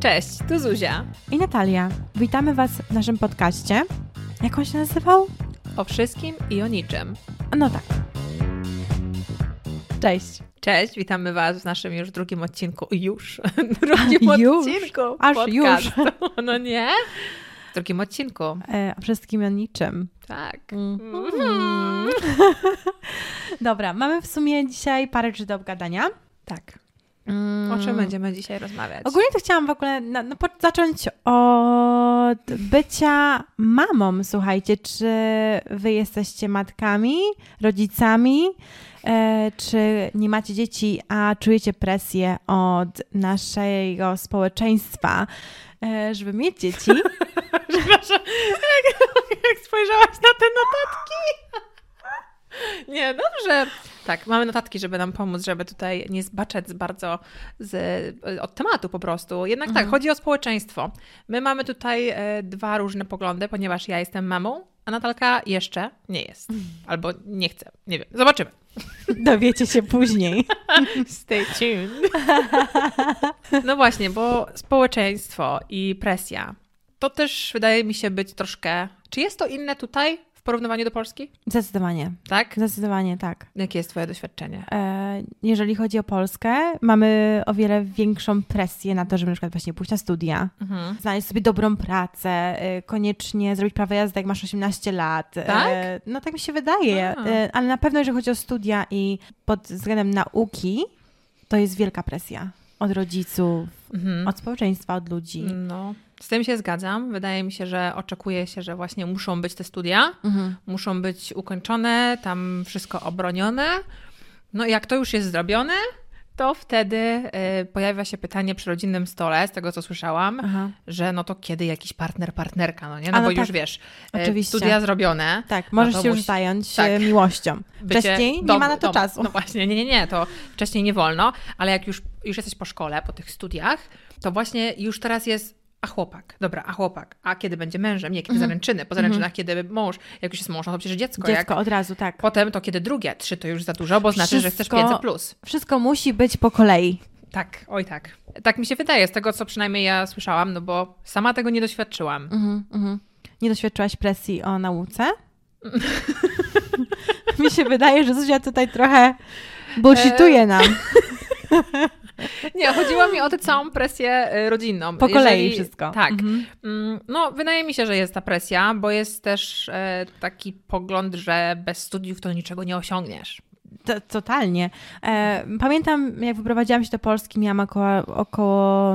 Cześć, tu Zuzia. I Natalia. Witamy Was w naszym podcaście. Jak on się nazywał? O wszystkim i o niczym. No tak. Cześć. Cześć, witamy Was w naszym już drugim odcinku. Już. drugim Już? odcinku. Aż podcastu. No nie? W drugim odcinku. E, a wszystkim o niczym. Tak. Mhm. Dobra, mamy w sumie dzisiaj parę rzeczy do obgadania. Tak. Mm. O czym będziemy dzisiaj rozmawiać? Ogólnie to chciałam w ogóle na, zacząć od bycia mamą. Słuchajcie, czy wy jesteście matkami, rodzicami, e, czy nie macie dzieci, a czujecie presję od naszego społeczeństwa, e, żeby mieć dzieci? Przepraszam, jak, jak spojrzałaś na te notatki. Nie, dobrze. Tak, mamy notatki, żeby nam pomóc, żeby tutaj nie zbaczać bardzo z, od tematu po prostu. Jednak tak, chodzi o społeczeństwo. My mamy tutaj e, dwa różne poglądy, ponieważ ja jestem mamą, a Natalka jeszcze nie jest. Albo nie chce. Nie wiem. Zobaczymy. Dowiecie się później. Stay tuned. No właśnie, bo społeczeństwo i presja to też wydaje mi się być troszkę. Czy jest to inne tutaj w porównaniu do Polski? Zdecydowanie, Tak? zdecydowanie tak. Jakie jest Twoje doświadczenie? E, Jeżeli chodzi o Polskę, mamy o wiele większą presję na to, żeby na przykład właśnie pójść na studia, Mhm. znaleźć sobie dobrą pracę, e, koniecznie zrobić prawo jazdy, jak masz 18 lat. E, Tak? No tak mi się wydaje. E, ale na pewno jeżeli chodzi o studia i pod względem nauki, to jest wielka presja od rodziców, Mhm. od społeczeństwa, od ludzi. No, z tym się zgadzam. Wydaje mi się, że oczekuje się, że właśnie muszą być te studia, Mhm. muszą być ukończone, tam wszystko obronione. No i jak to już jest zrobione, to wtedy y, pojawia się pytanie przy rodzinnym stole, z tego co słyszałam, Aha. że no to kiedy jakiś partner, partnerka, no nie? No, A, no bo już tak. wiesz, y, Oczywiście. studia zrobione. Tak, możesz to się już musi- zająć tak. e, miłością. bycie Wcześniej nie dom- ma na to dom- czasu. No właśnie, nie, nie, nie, to wcześniej nie wolno, ale jak już, już jesteś po szkole, po tych studiach, to właśnie już teraz jest a chłopak, dobra, a chłopak, a kiedy będzie mężem, nie, kiedy zaręczyny, po zaręczynach, kiedy mąż, jak już jest mąż, no to przecież dziecko, Dziecko jak od razu, tak. potem to kiedy drugie, trzy to już za dużo, bo znaczy, że chcesz Wszystko- 500 plus. Wszystko musi być po kolei. Tak, oj tak. Tak mi się wydaje, z tego co przynajmniej ja słyszałam, no bo sama tego nie doświadczyłam. Mhm, mhm. Nie doświadczyłaś presji o nauce? Mi się wydaje, że Zuzia tutaj trochę bullshituje nam. Nie, chodziło mi o tę całą presję y, rodzinną. Po kolei wszystko. Tak. Mhm. Mm, No, wydaje mi się, że jest ta presja, bo jest też e, taki pogląd, że bez studiów to niczego nie osiągniesz. To, totalnie. E, pamiętam, jak wyprowadziłam się do Polski, miałam około, około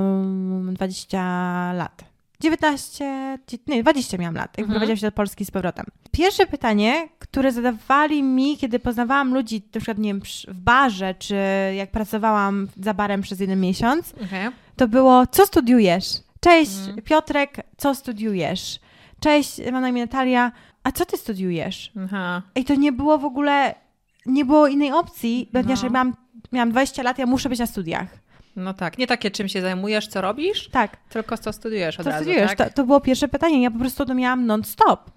20 lat. 19, dzie- nie, 20 miałam lat, jak Mhm. się do Polski z powrotem. Pierwsze pytanie, które zadawali mi, kiedy poznawałam ludzi, na przykład, nie wiem, w barze, czy jak pracowałam za barem przez jeden miesiąc, Okay. to było, co studiujesz? Cześć, Mhm. Piotrek, co studiujesz? Cześć, mam na imię Natalia, a co ty studiujesz? Aha. I to nie było w ogóle, nie było innej opcji, ponieważ No. jak miałam, miałam 20 lat, ja muszę być na studiach. No tak, nie takie czym się zajmujesz, co robisz, Tak, tylko co studiujesz od co razu, studiujesz? tak? To, to było pierwsze pytanie, ja po prostu to miałam non-stop,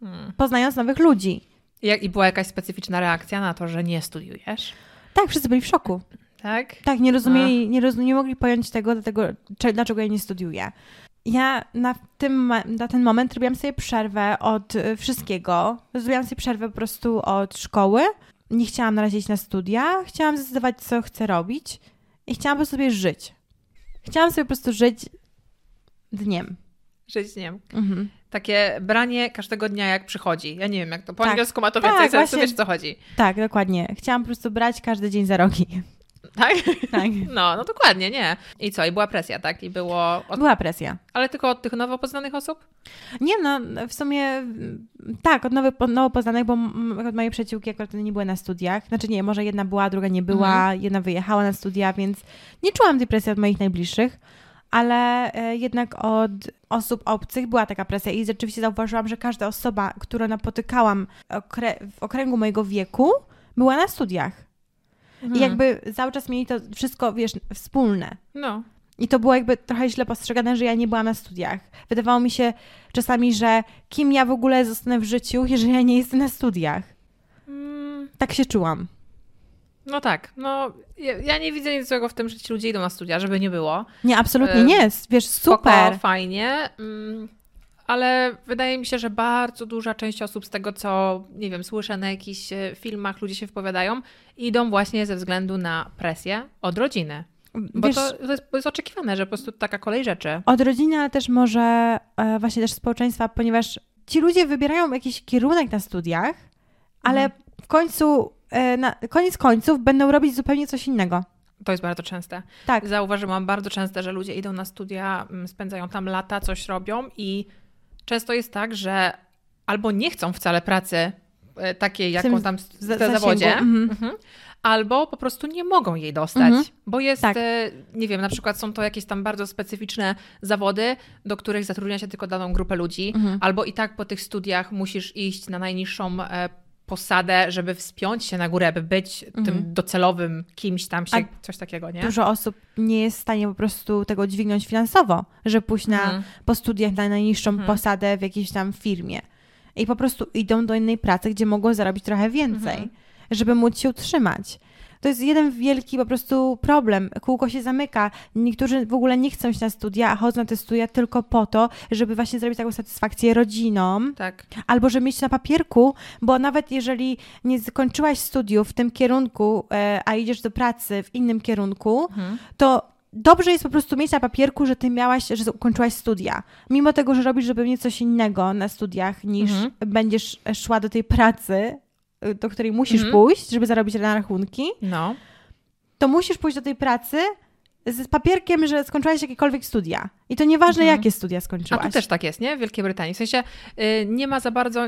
Hmm. poznając nowych ludzi. I, jak, I była jakaś specyficzna reakcja na to, że nie studiujesz, Tak, wszyscy byli w szoku. tak? Tak, nie rozumieli, nie, roz, nie mogli pojąć tego, dlatego, cze- dlaczego ja nie studiuję. Ja na, tym, na ten moment robiłam sobie przerwę od y, wszystkiego. Zrobiłam sobie przerwę po prostu od szkoły. Nie chciałam na razie iść na studia. Chciałam zdecydować, co chcę robić. I chciałam po prostu sobie żyć. Chciałam sobie po prostu żyć dniem. Żyć nie wiem. Mhm. Takie branie każdego dnia jak przychodzi. Ja nie wiem, jak to po Tak. angielsku ma to Tak, więcej sensu, wiesz, co chodzi. Tak, dokładnie. Chciałam po prostu brać każdy dzień za rogi. Tak? Tak. No, no dokładnie, nie. I co? I była presja, tak? I było... Od... Była presja. Ale tylko od tych nowo poznanych osób? Nie no, w sumie mm, tak, od nowo, od nowo poznanych, bo moje przyjaciółki akurat nie były na studiach. Znaczy nie, może jedna była, druga nie była, Mhm. jedna wyjechała na studia, więc nie czułam tej presji od moich najbliższych, ale e, jednak od osób obcych była taka presja i rzeczywiście zauważyłam, że każda osoba, którą napotykałam w okręgu mojego wieku, była na studiach. I jakby cały czas mieli to wszystko, wiesz, wspólne. No. I to było jakby trochę źle postrzegane, że ja nie byłam na studiach. Wydawało mi się czasami, że kim ja w ogóle zostanę w życiu, jeżeli ja nie jestem na studiach. Mm, Tak się czułam. No tak, no ja, ja nie widzę nic złego w tym, że ci ludzie idą na studia, żeby nie było. Nie, absolutnie E, nie. Wiesz, Spoko, super. fajnie, mm, ale wydaje mi się, że bardzo duża część osób z tego, co, nie wiem, słyszę na jakichś e, filmach, ludzie się wypowiadają, idą właśnie ze względu na presję od rodziny. Bo Wiesz, to, to, jest, to jest oczekiwane, że po prostu taka kolej rzeczy. Od rodziny, ale też może e, właśnie też społeczeństwa, ponieważ ci ludzie wybierają jakiś kierunek na studiach, ale Mhm. w końcu, e, na koniec końców będą robić zupełnie coś innego. To jest bardzo częste. Tak, Zauważyłam bardzo często, że ludzie idą na studia, mm, spędzają tam lata, coś robią i często jest tak, że albo nie chcą wcale pracy e, takiej, jaką tam w zawodzie, mhm. mhm. albo po prostu nie mogą jej dostać, Mhm. bo jest, Tak. e, nie wiem, na przykład są to jakieś tam bardzo specyficzne zawody, do których zatrudnia się tylko daną grupę ludzi, Mhm. albo i tak po tych studiach musisz iść na najniższą e, posadę, żeby wspiąć się na górę, by być Mhm. tym docelowym kimś tam, się, A coś takiego, nie? dużo osób nie jest w stanie po prostu tego dźwignąć finansowo, że pójść na, Mhm. po studiach na najniższą Mhm. posadę w jakiejś tam firmie. I po prostu idą do innej pracy, gdzie mogą zarobić trochę więcej, Mhm. żeby móc się utrzymać. To jest jeden wielki po prostu problem. Kółko się zamyka. Niektórzy w ogóle nie chcą iść na studia, a chodzą na te studia tylko po to, żeby właśnie zrobić taką satysfakcję rodzinom, Tak. albo żeby mieć na papierku, bo nawet jeżeli nie skończyłaś studiów w tym kierunku, e, a idziesz do pracy w innym kierunku, Mhm. to dobrze jest po prostu mieć na papierku, że ty miałaś, że ukończyłaś studia. Mimo tego, że robisz zupełnie coś innego na studiach, niż Mhm. będziesz szła do tej pracy, do której musisz Mhm. pójść, żeby zarobić na rachunki, No. to musisz pójść do tej pracy z papierkiem, że skończyłaś jakiekolwiek studia. I to nieważne, Mhm. jakie studia A skończyłaś. tu też tak jest, nie? W Wielkiej Brytanii. W sensie y, nie ma za bardzo,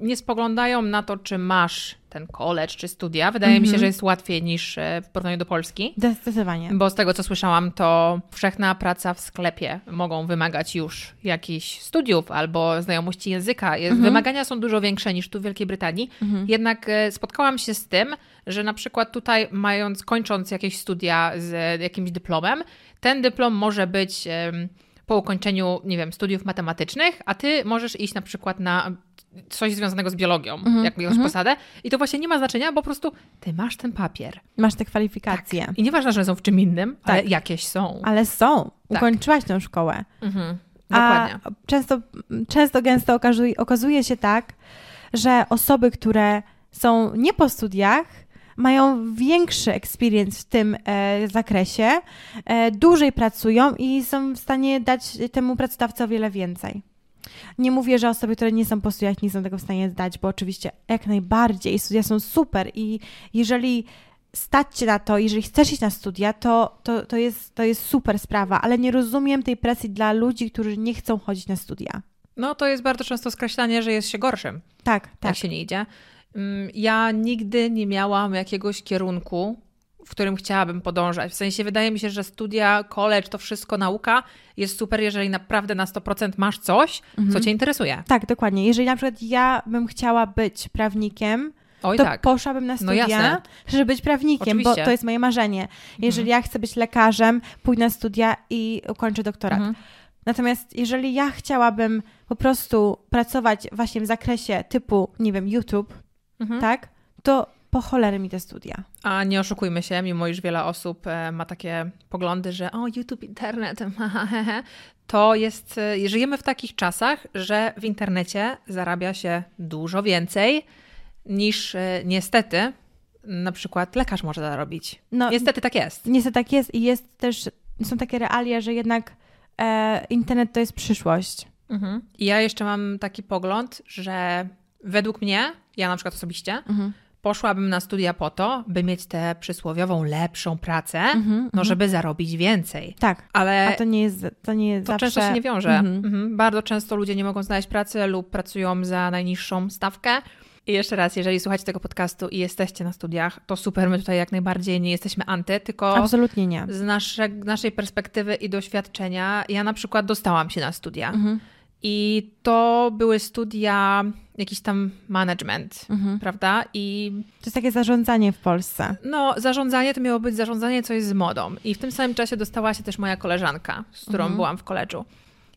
nie spoglądają na to, czy masz ten college, czy studia. Wydaje mi się, Mhm. że jest łatwiej niż y, w porównaniu do Polski. Zdecydowanie. Bo z tego, co słyszałam, to powszechna praca w sklepie mogą wymagać już jakichś studiów albo znajomości języka. Mhm. Wymagania są dużo większe niż tu w Wielkiej Brytanii. Mhm. Jednak e, spotkałam się z tym, że na przykład tutaj mając, kończąc jakieś studia z jakimś dyplomem, ten dyplom może być po ukończeniu, nie wiem, studiów matematycznych, a ty możesz iść na przykład na coś związanego z biologią, Mhm, jakąś mhm. posadę i to właśnie nie ma znaczenia, bo po prostu ty masz ten papier. Masz te kwalifikacje. I nieważne, że są w czym innym, ale Tak. jakieś są. Ale są. Tak. Ukończyłaś tę szkołę. Mhm. A Dokładnie. często, często gęsto okazuje, okazuje się tak, że osoby, które są nie po studiach, mają większy experience w tym e, zakresie, e, dłużej pracują i są w stanie dać temu pracodawcy o wiele więcej. Nie mówię, że osoby, które nie są po studiach, nie są tego w stanie dać, bo oczywiście jak najbardziej studia są super i jeżeli stać cię na to, jeżeli chcesz iść na studia, to, to, to, jest, to jest super sprawa, ale nie rozumiem tej presji dla ludzi, którzy nie chcą chodzić na studia. No to jest bardzo często skreślanie, że jest się gorszym, Tak, tak. jak się nie idzie. Mm, Ja nigdy nie miałam jakiegoś kierunku, w którym chciałabym podążać. W sensie wydaje mi się, że studia, college, to wszystko, nauka jest super, jeżeli naprawdę na 100% masz coś, Mhm. co cię interesuje. Tak, dokładnie. Jeżeli na przykład ja bym chciała być prawnikiem, Oj to tak. poszłabym na No studia, jasne. żeby być prawnikiem, Oczywiście. bo to jest moje marzenie. Jeżeli ja chcę być lekarzem, pójdę na studia i ukończę doktorat. Mhm. Natomiast jeżeli ja chciałabym po prostu pracować właśnie w zakresie typu, nie wiem, YouTube, Mhm. tak, to po cholery mi te studia. A nie oszukujmy się, mimo iż wiele osób e, ma takie poglądy, że o, YouTube, internet, to jest, e, żyjemy w takich czasach, że w internecie zarabia się dużo więcej niż e, niestety na przykład lekarz może zarobić. No, Niestety tak jest. Niestety tak jest i jest też, są takie realia, że jednak e, internet to jest przyszłość. Mhm. I ja jeszcze mam taki pogląd, że według mnie, ja na przykład osobiście, Mhm. Poszłabym na studia po to, by mieć tę przysłowiową lepszą pracę, Mhm, no mhm. żeby zarobić więcej. Tak, Ale a to nie jest, to nie jest To zawsze... często się nie wiąże. Mhm. Mhm. Bardzo często ludzie nie mogą znaleźć pracy lub pracują za najniższą stawkę. I jeszcze raz, jeżeli słuchacie tego podcastu i jesteście na studiach, to super, my tutaj jak najbardziej nie jesteśmy anty, tylko Absolutnie nie. z nasze, naszej perspektywy i doświadczenia, ja na przykład dostałam się na studia. Mhm. I to były studia, jakiś tam management, Mhm. prawda? I To jest takie zarządzanie w Polsce. no, zarządzanie to miało być zarządzanie coś z modą. I w tym samym czasie dostała się też moja koleżanka, z którą Mhm. byłam w koledżu.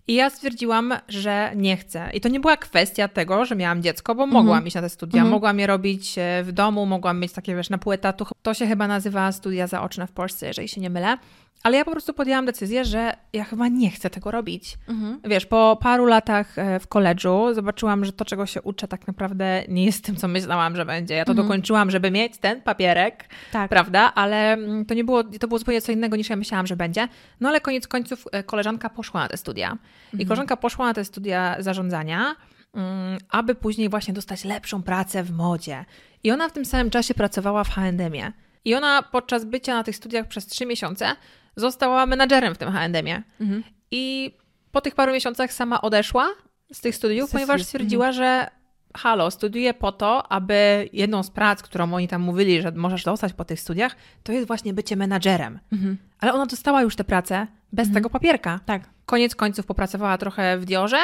I ja stwierdziłam, że nie chcę. I to nie była kwestia tego, że miałam dziecko, bo mogłam iść na te studia. Mhm. Mogłam je robić e, w domu, mogłam mieć takie, wiesz, na pół etatu. To się chyba nazywa studia zaoczne w Polsce, jeżeli się nie mylę. Ale ja po prostu podjęłam decyzję, że ja chyba nie chcę tego robić. Mhm. Wiesz, po paru latach e, w koledżu zobaczyłam, że to, czego się uczę, tak naprawdę nie jest tym, co myślałam, że będzie. Ja to Mhm. dokończyłam, żeby mieć ten papierek, Tak. prawda? Ale mm, to nie było, to było zupełnie co innego niż ja myślałam, że będzie. No ale koniec końców e, koleżanka poszła na te studia. I koleżanka poszła na te studia zarządzania, mm, aby później właśnie dostać lepszą pracę w modzie. I ona w tym samym czasie pracowała w H&M-ie. I ona podczas bycia na tych studiach przez trzy miesiące została menadżerem w tym H&M-ie. Mhm. I po tych paru miesiącach sama odeszła z tych studiów, ponieważ stwierdziła, że halo, studiuję po to, aby jedną z prac, którą oni tam mówili, że możesz dostać po tych studiach, to jest właśnie bycie menadżerem. Mhm. Ale ona dostała już tę pracę bez tego papierka. Tak. Koniec końców popracowała trochę w Diorze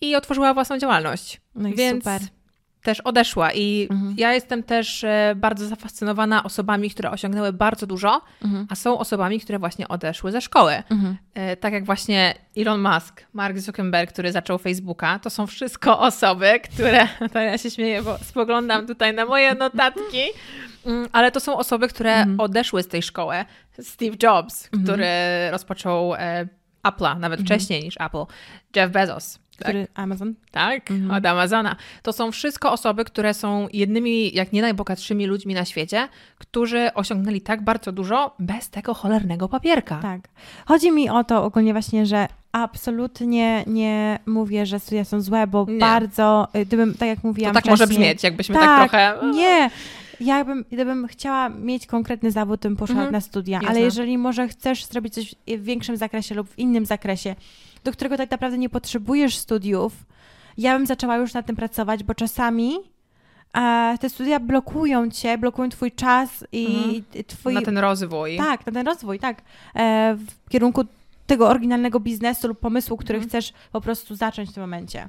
i otworzyła własną działalność. No i Więc super. Też odeszła. I Mhm. ja jestem też e, bardzo zafascynowana osobami, które osiągnęły bardzo dużo, Mhm. a są osobami, które właśnie odeszły ze szkoły. Mhm. E, Tak jak właśnie Elon Musk, Mark Zuckerberg, który zaczął Facebooka, to są wszystko osoby, które, to ja się śmieję, bo spoglądam tutaj na moje notatki, Mm, ale to są osoby, które Mhm. odeszły z tej szkoły. Steve Jobs, Mhm. który rozpoczął e, Apple'a, nawet wcześniej niż Apple. Jeff Bezos. Tak, Który Amazon? tak Mhm. od Amazona. To są wszystko osoby, które są jednymi, jak nie najbogatszymi ludźmi na świecie, którzy osiągnęli tak bardzo dużo bez tego cholernego papierka. Tak. Chodzi mi o to ogólnie właśnie, że absolutnie nie mówię, że studia są złe, bo Nie. bardzo, y, gdybym, tak jak To mówiłam tak może brzmieć, jakbyśmy tak, trochę. Nie. Ja bym, gdybym chciała mieć konkretny zawód, to bym poszła Mhm. na studia, Jasne. ale jeżeli może chcesz zrobić coś w większym zakresie lub w innym zakresie, do którego tak naprawdę nie potrzebujesz studiów, ja bym zaczęła już nad tym pracować, bo czasami e, te studia blokują cię, blokują twój czas i Mhm. twój... Na ten rozwój. Tak, na ten rozwój, tak. E, w kierunku tego oryginalnego biznesu lub pomysłu, który Mhm. chcesz po prostu zacząć w tym momencie.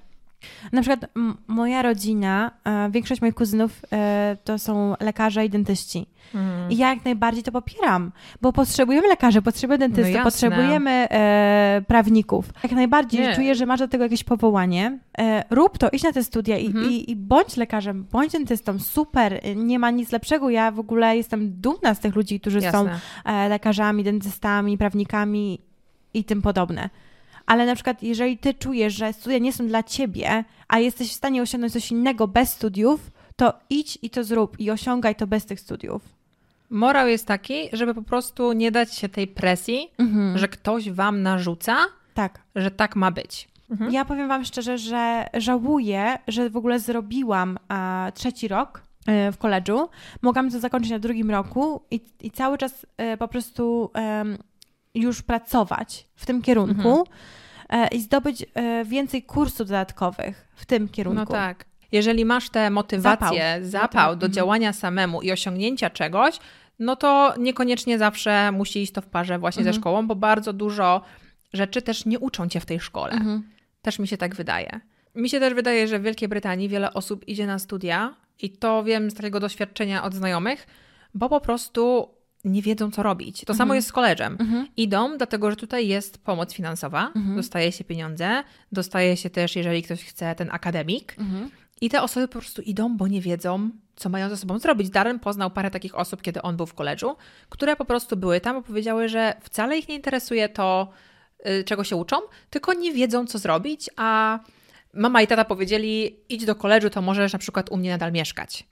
Na przykład moja rodzina, e, większość moich kuzynów e, to są lekarze i dentyści. Mhm. I ja jak najbardziej to popieram, bo potrzebujemy lekarzy, potrzebujemy dentystów, No potrzebujemy e, prawników. Jak najbardziej Nie. czuję, że masz do tego jakieś powołanie. E, rób to, idź na te studia i, Mhm. i, i bądź lekarzem, bądź dentystą, super, nie ma nic lepszego. Ja w ogóle jestem dumna z tych ludzi, którzy są Jasne. e, lekarzami, dentystami, prawnikami i tym podobne. Ale na przykład, jeżeli ty czujesz, że studia nie są dla ciebie, a jesteś w stanie osiągnąć coś innego bez studiów, to idź i to zrób i osiągaj to bez tych studiów. Morał jest taki, żeby po prostu nie dać się tej presji, Mhm. że ktoś wam narzuca, Tak. że tak ma być. Mhm. Ja powiem Wam szczerze, że żałuję, że w ogóle zrobiłam a, trzeci rok e, w koledżu. Mogłam to zakończyć na drugim roku i, i cały czas e, po prostu em, już pracować w tym kierunku Mhm. e, i zdobyć e, więcej kursów dodatkowych w tym kierunku. No tak. Jeżeli masz tę motywację, Zapał. zapał, do mhm. działania samemu i osiągnięcia czegoś, no to niekoniecznie zawsze musi iść to w parze właśnie ze Mhm. szkołą, bo bardzo dużo rzeczy też nie uczą cię w tej szkole. Mhm. Też mi się tak wydaje. Mi się też wydaje, że w Wielkiej Brytanii wiele osób idzie na studia i to wiem z takiego doświadczenia od znajomych, bo po prostu nie wiedzą, co robić. To samo Mhm. jest z koleżem. Mhm. Idą, dlatego że tutaj jest pomoc finansowa, Mhm. dostaje się pieniądze, dostaje się też, jeżeli ktoś chce, ten akademik. Mhm. I te osoby po prostu idą, bo nie wiedzą, co mają ze sobą zrobić. Darren poznał parę takich osób, kiedy on był w koledżu, które po prostu były tam, bo powiedziały, że wcale ich nie interesuje to, y, czego się uczą, tylko nie wiedzą, co zrobić, a mama i tata powiedzieli, idź do koledżu, to możesz na przykład u mnie nadal mieszkać.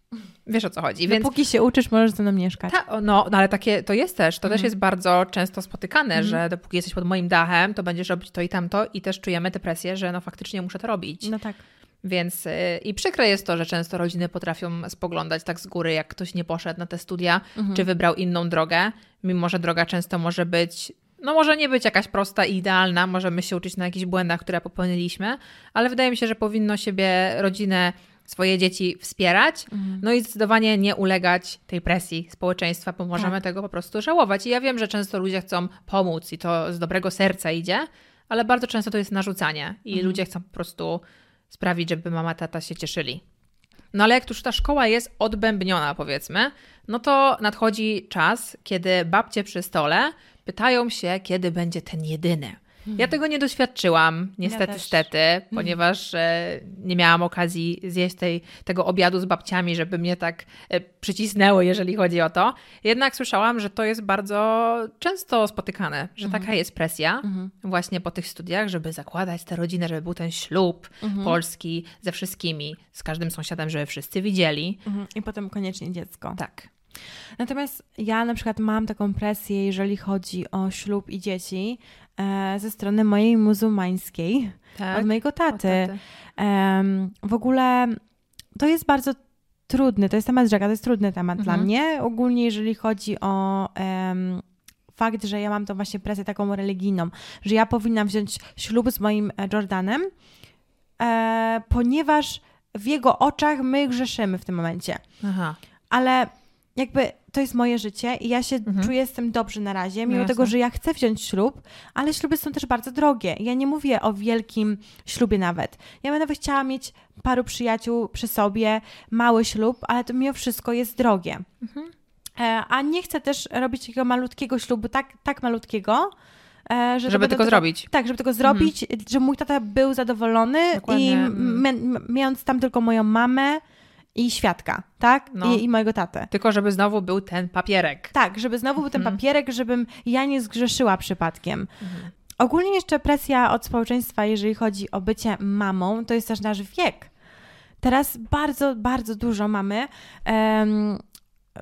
Wiesz o co chodzi. Więc Dopóki się uczysz, możesz ze mną mieszkać. ta, no, no ale takie to jest też, to też Mhm. jest bardzo często spotykane, Mhm. że dopóki jesteś pod moim dachem, to będziesz robić to i tamto i też czujemy tę presję, że no faktycznie muszę to robić. No tak. Więc y, i przykre jest to, że często rodziny potrafią spoglądać tak z góry, jak ktoś nie poszedł na te studia, Mhm. czy wybrał inną drogę, mimo że droga często może być, no może nie być jakaś prosta i idealna, możemy się uczyć na jakichś błędach, które popełniliśmy, ale wydaje mi się, że powinno siebie, rodzinę, swoje dzieci wspierać, Mhm. no i zdecydowanie nie ulegać tej presji społeczeństwa, bo możemy Tak. tego po prostu żałować. I ja wiem, że często ludzie chcą pomóc i to z dobrego serca idzie, ale bardzo często to jest narzucanie i Mhm. ludzie chcą po prostu sprawić, żeby mama, tata się cieszyli. No ale jak już ta szkoła jest odbębniona, powiedzmy, no to nadchodzi czas, kiedy babcie przy stole pytają się, kiedy będzie ten jedyny. Ja tego nie doświadczyłam, niestety, też. stety, ponieważ e, nie miałam okazji zjeść tej, tego obiadu z babciami, żeby mnie tak e, przycisnęło, jeżeli chodzi o to. Jednak słyszałam, że to jest bardzo często spotykane, że taka jest presja właśnie po tych studiach, żeby zakładać tę rodzinę, żeby był ten ślub polski ze wszystkimi, z każdym sąsiadem, żeby wszyscy widzieli. Mhm. I potem koniecznie dziecko. Tak. Natomiast ja na przykład mam taką presję, jeżeli chodzi o ślub i dzieci, e, ze strony mojej muzułmańskiej, tak. od mojego Od taty. Em, w ogóle to jest bardzo trudny, to jest temat rzeka, to jest trudny temat dla Mhm. mnie. Ogólnie jeżeli chodzi o fakt, że ja mam tą właśnie presję taką religijną, że ja powinnam wziąć ślub z moim e, Jordanem, e, ponieważ w jego oczach my grzeszymy w tym momencie. Aha. Ale jakby to jest moje życie i ja się Mhm. czuję z tym dobrze na razie, mimo No tego, że ja chcę wziąć ślub, ale śluby są też bardzo drogie. Ja nie mówię o wielkim ślubie nawet. Ja bym nawet chciała mieć paru przyjaciół przy sobie, mały ślub, ale to mimo wszystko jest drogie. Mhm. E, a nie chcę też robić takiego malutkiego ślubu, tak, tak malutkiego, e, że to Żeby będą tylko tylko- zrobić. Tak, żeby tego zrobić, żeby mój tata był zadowolony Dokładnie, i m- m- mając tam tylko moją mamę i świadka, tak? No. I, I mojego tatę. Tylko żeby znowu był ten papierek. Tak, żeby znowu był ten Mhm. papierek, żebym ja nie zgrzeszyła przypadkiem. Mhm. Ogólnie jeszcze presja od społeczeństwa, jeżeli chodzi o bycie mamą, to jest też nasz wiek. Teraz bardzo, bardzo dużo mamy. em,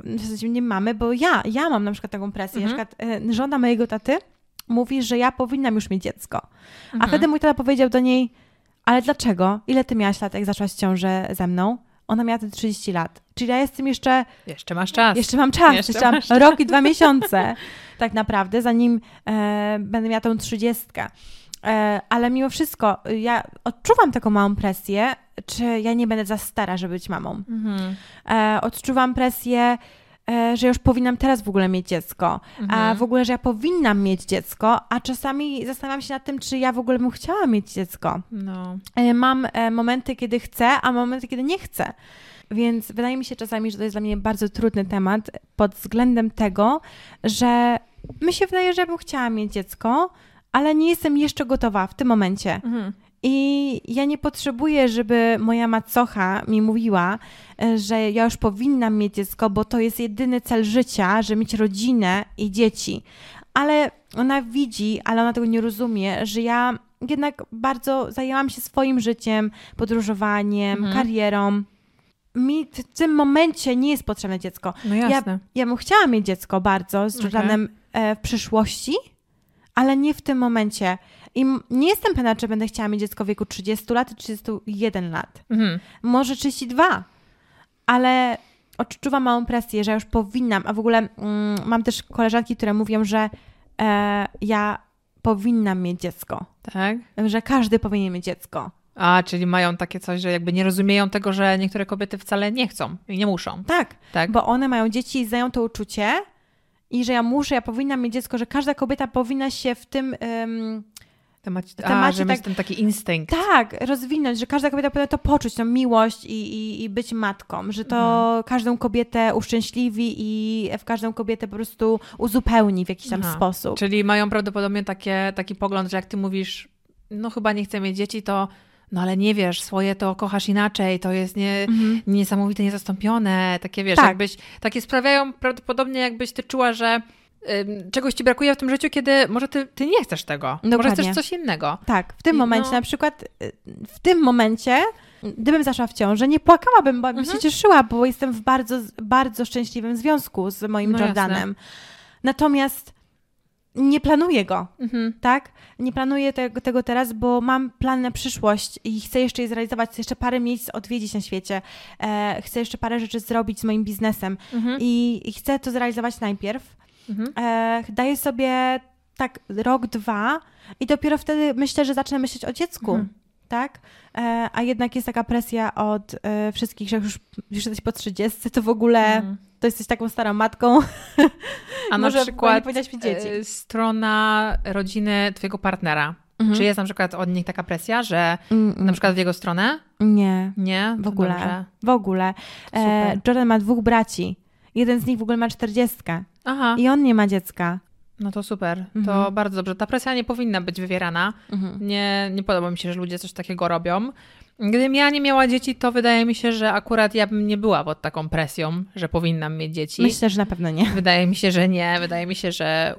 w zasadzie nie mamy, bo ja, ja mam na przykład taką presję. Mhm. Na przykład e, żona mojego taty mówi, że ja powinnam już mieć dziecko. A Mhm. wtedy mój tata powiedział do niej, ale dlaczego? Ile ty miałaś lat, jak zaczęłaś ciążę ze mną? Ona miała wtedy 30 lat. Czyli ja jestem jeszcze Jeszcze masz czas. jeszcze mam czas, Jeszcze jeszcze, mam czas. rok i dwa miesiące tak naprawdę, zanim e, będę miała tą trzydziestkę. E, ale mimo wszystko ja odczuwam taką małą presję, czy ja nie będę za stara, żeby być mamą. Mhm. E, odczuwam presję, że już powinnam teraz w ogóle mieć dziecko, a Mhm. w ogóle, że ja powinnam mieć dziecko, a czasami zastanawiam się nad tym, czy ja w ogóle bym chciała mieć dziecko. No. E, Mam e, momenty, kiedy chcę, a momenty, kiedy nie chcę. Więc wydaje mi się czasami, że to jest dla mnie bardzo trudny temat pod względem tego, że mi się wydaje, że ja bym chciała mieć dziecko, ale nie jestem jeszcze gotowa w tym momencie. Mhm. I ja nie potrzebuję, żeby moja macocha mi mówiła, e, że ja już powinnam mieć dziecko, bo to jest jedyny cel życia, że mieć rodzinę i dzieci. Ale ona widzi, ale ona tego nie rozumie, że ja jednak bardzo zajęłam się swoim życiem, podróżowaniem, Mhm. karierą. Mi w tym momencie nie jest potrzebne dziecko. No jasne. Ja bym chciała mieć dziecko bardzo z. Jordanem e, w przyszłości, ale nie w tym momencie. I nie jestem pewna, czy będę chciała mieć dziecko w wieku 30 lat czy 31 lat. Mhm. Może 32. Ale odczuwam małą presję, że już powinnam, a w ogóle mm, mam też koleżanki, które mówią, że e, ja powinnam mieć dziecko. Tak. Że każdy powinien mieć dziecko. A, czyli mają takie coś, że jakby nie rozumieją tego, że niektóre kobiety wcale nie chcą i nie muszą. Tak, Tak. bo one mają dzieci i znają to uczucie i że ja muszę, ja powinnam mieć dziecko, że każda kobieta powinna się w tym... a, temacie że tak- ten taki instynkt. Tak, rozwinąć, że każda kobieta powinna to poczuć, tą miłość i, i, i być matką, że to Mhm. każdą kobietę uszczęśliwi i w każdą kobietę po prostu uzupełni w jakiś tam Aha. sposób. Czyli mają prawdopodobnie takie, taki pogląd, że jak ty mówisz, no chyba nie chcę mieć dzieci, to no ale nie wiesz, swoje to kochasz inaczej, to jest nie, Mhm. niesamowite, niezastąpione, takie wiesz, Tak. jakbyś, takie sprawiają prawdopodobnie jakbyś ty czuła, że czegoś ci brakuje w tym życiu, kiedy może ty, ty nie chcesz tego, może Dokładnie. chcesz coś innego. Tak, w tym I momencie no- na przykład, y, w tym momencie, gdybym zaszła w ciążę, nie płakałabym, bo bym Mhm. się cieszyła, bo jestem w bardzo, bardzo szczęśliwym związku z moim No jasne. Jordanem. Natomiast nie planuję go. Mhm. tak? Nie planuję tego, tego teraz, bo mam plan na przyszłość i chcę jeszcze je zrealizować, chcę jeszcze parę miejsc odwiedzić na świecie, e, chcę jeszcze parę rzeczy zrobić z moim biznesem Mhm. i, i chcę to zrealizować najpierw. Mhm. E, daję sobie tak rok, dwa i dopiero wtedy myślę, że zacznę myśleć o dziecku. Mhm. Tak? E, a jednak jest taka presja od e, wszystkich, że jak już, już jesteś po 30, to w ogóle Mhm. to jesteś taką starą matką. A na przykład e, strona rodziny twojego partnera. Mhm. Czy jest na przykład od nich taka presja, że na przykład w jego stronę? Nie. Nie? W ogóle. dobrze. W ogóle. E. Jordan ma dwóch braci. Jeden z nich w ogóle ma czterdziestkę Aha. i on nie ma dziecka. No to super. To Mhm. bardzo dobrze. Ta presja nie powinna być wywierana. Mhm. Nie, nie podoba mi się, że ludzie coś takiego robią. Gdybym ja nie miała dzieci, to wydaje mi się, że akurat ja bym nie była pod taką presją, że powinnam mieć dzieci. Myślę, że na pewno nie. Wydaje mi się, że nie. Wydaje mi się, że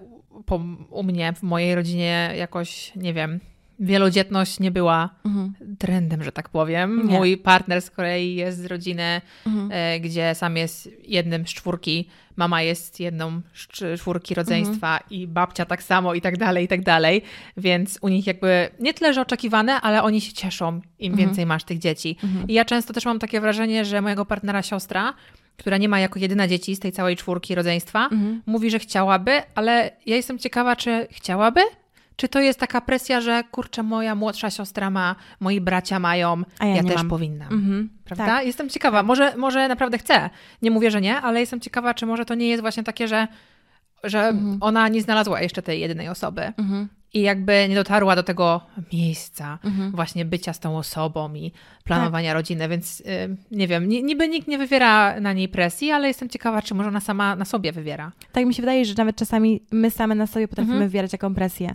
po, u mnie, w mojej rodzinie jakoś, nie wiem, wielodzietność nie była Mhm. trendem, że tak powiem. Nie. Mój partner z kolei jest z rodziny, Mhm. e, gdzie sam jest jednym z czwórki, mama jest jedną z cz- czwórki rodzeństwa i babcia tak samo i tak dalej, i tak dalej. Więc u nich jakby nie tyle, że oczekiwane, ale oni się cieszą, im Mhm. więcej masz tych dzieci. Mhm. I ja często też mam takie wrażenie, że mojego partnera siostra, która nie ma jako jedyna dzieci z tej całej czwórki rodzeństwa, Mhm. mówi, że chciałaby, ale ja jestem ciekawa, czy chciałaby? Czy to jest taka presja, że kurczę, moja młodsza siostra ma, moi bracia mają, A ja ja, też mam. powinnam. Mhm. Prawda? Tak. Jestem ciekawa. Może, może naprawdę chcę. Nie mówię, że nie, ale jestem ciekawa, czy może to nie jest właśnie takie, że, że Mhm. ona nie znalazła jeszcze tej jedynej osoby Mhm. I jakby nie dotarła do tego miejsca Mhm. właśnie bycia z tą osobą i planowania rodziny, więc y, nie wiem, ni- niby nikt nie wywiera na niej presji, ale jestem ciekawa, czy może ona sama na sobie wywiera. Tak mi się wydaje, że nawet czasami my same na sobie potrafimy Mhm. wywierać taką presję.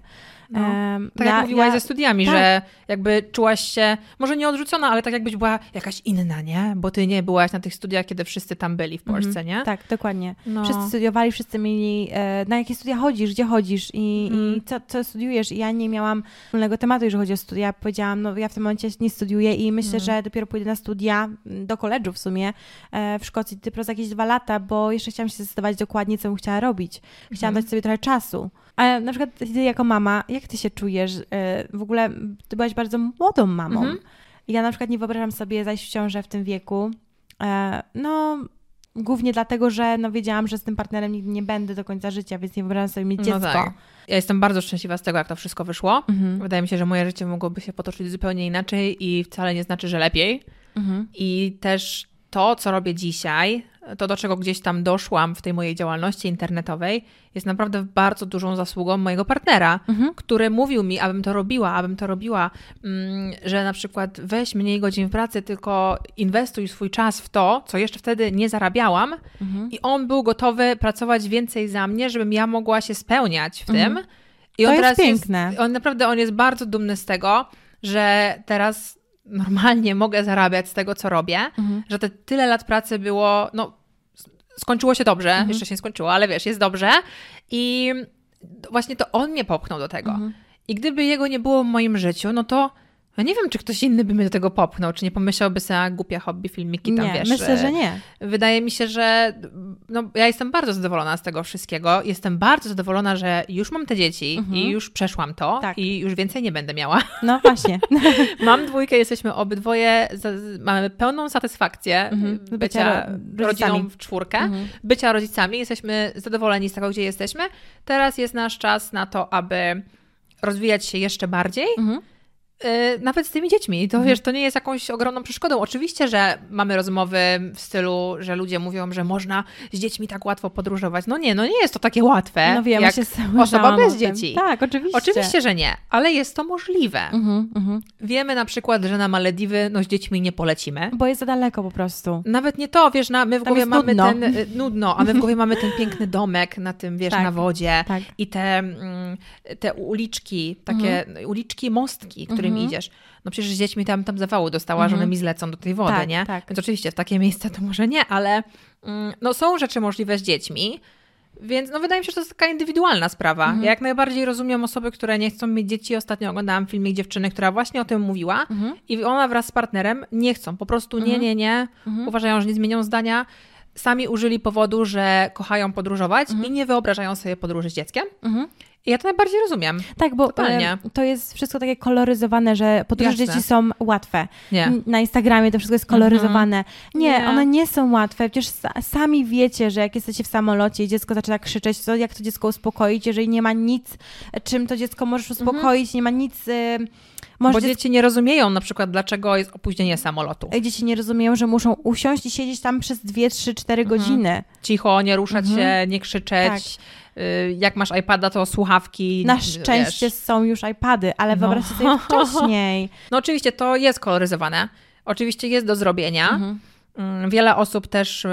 No. Em, Tak ja- jak mówiłaś ja- ze studiami, tak. że jakby czułaś się, może nie odrzucona, ale tak jakbyś była jakaś inna, nie? Bo ty nie byłaś na tych studiach, kiedy wszyscy tam byli w Polsce, nie? Tak, dokładnie. No. Wszyscy studiowali, wszyscy mieli, e, na jakie studia chodzisz, gdzie chodzisz i, Mhm. i co, co studiujesz. I ja nie miałam wspólnego tematu, jeżeli chodzi o studia. Powiedziałam, no ja w tym momencie nie studiuję i myślę, Mhm. że dopiero pójdę na studia, m, do koledżu w sumie, e, w Szkocji, dopiero za jakieś dwa lata, bo jeszcze chciałam się zdecydować dokładnie, co bym chciała robić. Chciałam Mhm. dać sobie trochę czasu. A na przykład ty jako mama, jak ty się czujesz? E, w ogóle ty byłaś bardzo młodą mamą. Mhm. Ja na przykład nie wyobrażam sobie zajść w ciążę w tym wieku. E, no, głównie dlatego, że no, wiedziałam, że z tym partnerem nigdy nie będę do końca życia, więc nie wyobrażam sobie mieć dziecko. No tak. Ja jestem bardzo szczęśliwa z tego, jak to wszystko wyszło. Mhm. Wydaje mi się, że moje życie mogłoby się potoczyć zupełnie inaczej i wcale nie znaczy, że lepiej. Mhm. I też to, co robię dzisiaj, to do czego gdzieś tam doszłam w tej mojej działalności internetowej, jest naprawdę bardzo dużą zasługą mojego partnera, Mhm. który mówił mi, abym to robiła, abym to robiła, mm, że na przykład weź mniej godzin w pracy, tylko inwestuj swój czas w to, co jeszcze wtedy nie zarabiałam. Mhm. I on był gotowy pracować więcej za mnie, żebym ja mogła się spełniać w Mhm. tym. I To on jest piękne. on naprawdę on jest bardzo dumny z tego, że teraz normalnie mogę zarabiać z tego, co robię, Mhm. że te tyle lat pracy było, no skończyło się dobrze, Mhm. jeszcze się nie skończyło, ale wiesz, jest dobrze i właśnie to on mnie popchnął do tego. Mhm. I gdyby jego nie było w moim życiu, no to ja nie wiem, czy ktoś inny by mnie do tego popchnął, czy nie pomyślałby sobie, a głupie hobby, filmiki tam, Nie, wiesz. myślę, że nie. Wydaje mi się, że no, ja jestem bardzo zadowolona z tego wszystkiego. Jestem bardzo zadowolona, że już mam te dzieci Mhm. i już przeszłam to Tak. i już więcej nie będę miała. No właśnie. mam dwójkę, jesteśmy obydwoje, mamy pełną satysfakcję Mhm. bycia, Bycia ro- rodziną w czwórkę, Mhm. bycia rodzicami. Jesteśmy zadowoleni z tego, gdzie jesteśmy. Teraz jest nasz czas na to, aby rozwijać się jeszcze bardziej. Mhm. Yy, nawet z tymi dziećmi. To Mhm. wiesz, to nie jest jakąś ogromną przeszkodą. Oczywiście, że mamy rozmowy w stylu, że ludzie mówią, że można z dziećmi tak łatwo podróżować. No nie, no nie jest to takie łatwe. No wiem, jak ja się osoba bez dzieci. Tak, oczywiście. Oczywiście, że nie, ale jest to możliwe. Mhm, mhm. Wiemy na przykład, że na Malediwy no, z dziećmi nie polecimy. Bo jest za daleko po prostu. Nawet nie to, wiesz, na, my w Tam głowie mamy nudno. ten, y, nudno, a my w głowie mamy ten piękny domek na tym, wiesz, Tak. na wodzie Tak. i te, mm, te uliczki, takie uliczki, mostki, którymi Mhm. idziesz. No przecież z dziećmi tam, tam zawału dostała, że one Mhm. mi zlecą do tej wody, Tak, nie? tak. Więc oczywiście w takie miejsca to może nie, ale mm, no są rzeczy możliwe z dziećmi, więc no wydaje mi się, że to jest taka indywidualna sprawa. Mhm. Ja jak najbardziej rozumiem osoby, które nie chcą mieć dzieci. Ostatnio oglądałam filmik dziewczyny, która właśnie o tym mówiła Mhm. i ona wraz z partnerem nie chcą, po prostu nie, Mhm. nie, nie, Mhm. uważają, że nie zmienią zdania. Sami użyli powodu, że kochają podróżować Mhm. i nie wyobrażają sobie podróży z dzieckiem. Mhm. Ja to najbardziej rozumiem. Tak, bo Totalnie. to jest wszystko takie koloryzowane, że podróże Jasne. dzieci są łatwe. Nie. Na Instagramie to wszystko jest koloryzowane. Nie, Nie. one nie są łatwe. Przecież sa- sami wiecie, że jak jesteście w samolocie i dziecko zaczyna krzyczeć, to jak to dziecko uspokoić, jeżeli nie ma nic, czym to dziecko możesz uspokoić, nie ma nic... Y, może dziecko, dzieci nie rozumieją na przykład, dlaczego jest opóźnienie samolotu. dzieci nie rozumieją, że muszą usiąść i siedzieć tam przez 2, 3, 4 Mhm. godziny. Cicho, nie ruszać Mhm. się, nie krzyczeć. Y, Jak masz iPada, to słuchawki. Na wiesz. szczęście są już iPady, ale No. wyobraźcie sobie wcześniej. No oczywiście to jest koloryzowane. Oczywiście jest do zrobienia. Mhm. Mm, Wiele osób też, y,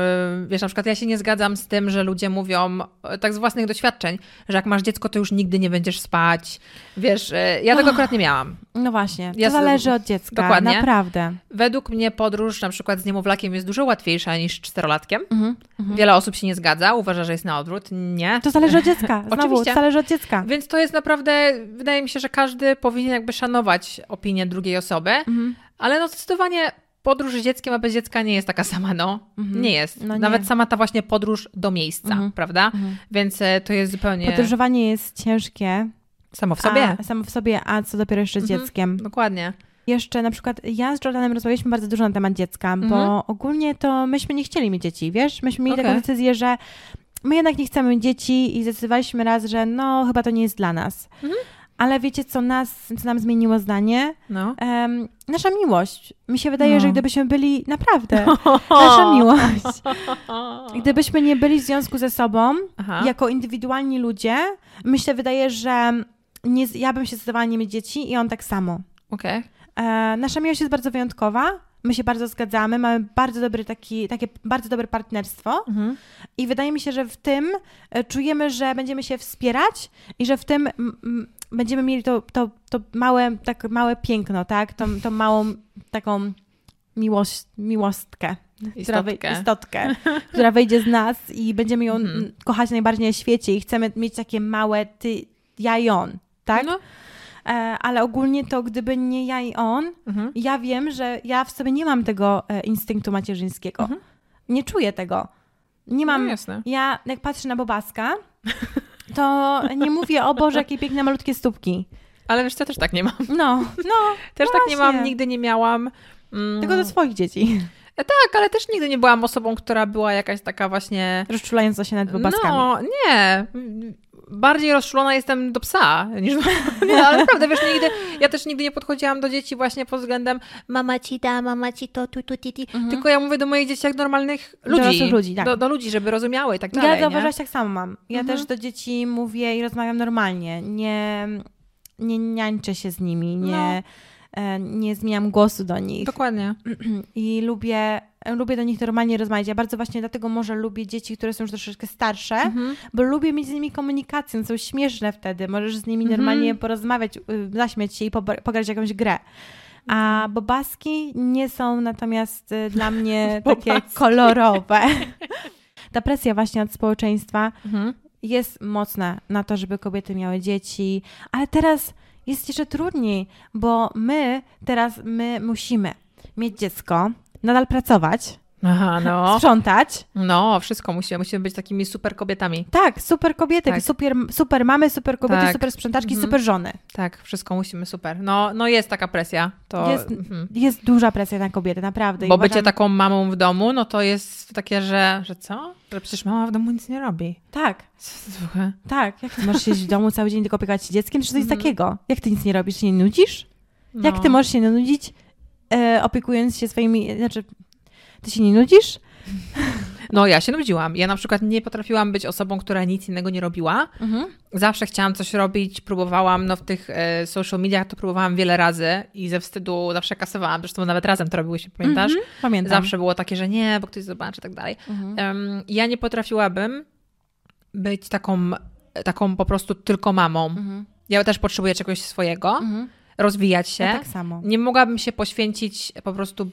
wiesz, na przykład ja się nie zgadzam z tym, że ludzie mówią, y, tak z własnych doświadczeń, że jak masz dziecko, to już nigdy nie będziesz spać. Wiesz, y, ja tego akurat nie miałam. No właśnie, to Ja zależy od dziecka, Dokładnie. naprawdę. Według mnie podróż na przykład z niemowlakiem jest dużo łatwiejsza niż czterolatkiem. Mhm. Wiele osób się nie zgadza, uważa, że jest na odwrót. Nie. To zależy od dziecka, znowu, Oczywiście. to zależy od dziecka. Więc to jest naprawdę, wydaje mi się, że każdy powinien jakby szanować opinię drugiej osoby, Mhm. ale no zdecydowanie podróż z dzieckiem, a bez dziecka nie jest taka sama, no. Mhm. Nie jest. No nie. Nawet sama ta właśnie podróż do miejsca, Mhm. prawda? Mhm. Więc e, to jest zupełnie Podróżowanie jest ciężkie. samo w sobie. A, samo w sobie, a co dopiero jeszcze z Mhm. dzieckiem. Dokładnie. Jeszcze na przykład ja z Jordanem rozmawialiśmy bardzo dużo na temat dziecka, bo Mhm. ogólnie to myśmy nie chcieli mieć dzieci, wiesz? Myśmy mieli Okej. taką decyzję, że my jednak nie chcemy mieć dzieci i zdecydowaliśmy raz, że no chyba to nie jest dla nas. Mhm. Ale wiecie, co nas, co nam zmieniło zdanie? No. Em, nasza miłość. Mi się wydaje, No. że gdybyśmy byli naprawdę, nasza miłość. Gdybyśmy nie byli w związku ze sobą, Aha. jako indywidualni ludzie, się wydaje, że nie, ja bym się zdecydowała nie mieć dzieci i on tak samo. Okej. E, nasza miłość jest bardzo wyjątkowa. My się bardzo zgadzamy, mamy bardzo dobry taki, takie bardzo dobre partnerstwo Mhm. i wydaje mi się, że w tym e, czujemy, że będziemy się wspierać i że w tym m, będziemy mieli to, to, to małe, tak małe piękno, tak? Tą, tą małą taką miłość, miłostkę, która wej- Istotkę. istotkę, która wejdzie z nas i będziemy ją Mhm. m, kochać najbardziej na świecie i chcemy mieć takie małe ty, ja i on, tak? No. E, ale ogólnie to gdyby nie ja i on, Mhm. ja wiem, że ja w sobie nie mam tego e, instynktu macierzyńskiego. Mhm. Nie czuję tego. Nie mam. No jasne. ja, jak patrzę na Bobaska, to nie mówię, o Boże, jakie piękne malutkie stópki. Ale wiesz, co, też tak nie mam. No, no, Też tak nie mam, nigdy nie miałam. Mm, tylko do swoich dzieci. Tak, ale też nigdy nie byłam osobą, która była jakaś taka właśnie... Rozczulająca się nad Bobaskami. No, nie. Bardziej rozczulona jestem do psa niż... Nie, ale naprawdę, wiesz, nigdy... Ja też nigdy nie podchodziłam do dzieci właśnie pod względem mama ci da, mama ci to, tu, tu, ti, ti. Tylko ja mówię do moich dzieci jak normalnych ludzi. Mhm. Dorosłych ludzi, tak. do, do ludzi, żeby rozumiały i tak dalej, ja zauważyłaś tak samo mam. Ja Mhm. też do dzieci mówię i rozmawiam normalnie. Nie, nie niańczę się z nimi, nie, e, nie zmieniam głosu do nich. Dokładnie. I lubię, lubię do nich normalnie rozmawiać. Ja bardzo właśnie dlatego może lubię dzieci, które są już troszeczkę starsze, Mhm. bo lubię mieć z nimi komunikację. Są śmieszne wtedy. Możesz z nimi Mhm. normalnie porozmawiać, y, zaśmiać się i pograć jakąś grę. A bobaski nie są natomiast y, dla mnie takie kolorowe. Ta presja właśnie od społeczeństwa Mhm. jest mocna na to, żeby kobiety miały dzieci, ale teraz jest jeszcze trudniej, bo my teraz my musimy mieć dziecko, nadal pracować, Aha, no. sprzątać. No, wszystko musimy. Musimy być takimi super kobietami. Tak, super kobiety, Tak. super, super mamy, super kobiety, Tak. super sprzątaczki, Mhm. super żony. Tak, wszystko musimy super. No, no jest taka presja. To, Jest- mhm. Jest duża presja na kobiety, naprawdę. Bo bycie uważam- taką mamą w domu, no to jest takie, że, że co? Że przecież mama w domu nic nie robi. Tak, ogóle? tak. Jak ty możesz siedzieć w domu cały dzień tylko opiekować się dzieckiem? Czy jest Mhm. takiego? Jak ty nic nie robisz, się nie nudzisz? Jak No. ty możesz się nie nudzić, e, opiekując się swoimi... Znaczy, ty się nie nudzisz? No, ja się nudziłam. Ja na przykład nie potrafiłam być osobą, która nic innego nie robiła. Mhm. Zawsze chciałam coś robić, próbowałam, no w tych e, social mediach to próbowałam wiele razy i ze wstydu zawsze kasowałam. Zresztą nawet razem to robiłyśmy, pamiętasz? Mhm, Pamiętam. Zawsze było takie, że nie, bo ktoś zobaczy i tak dalej. Mhm. Em, ja nie potrafiłabym być taką, taką po prostu tylko mamą. Mhm. Ja też potrzebuję czegoś swojego, Mhm. Rozwijać się. Ja tak samo. Nie mogłabym się poświęcić po prostu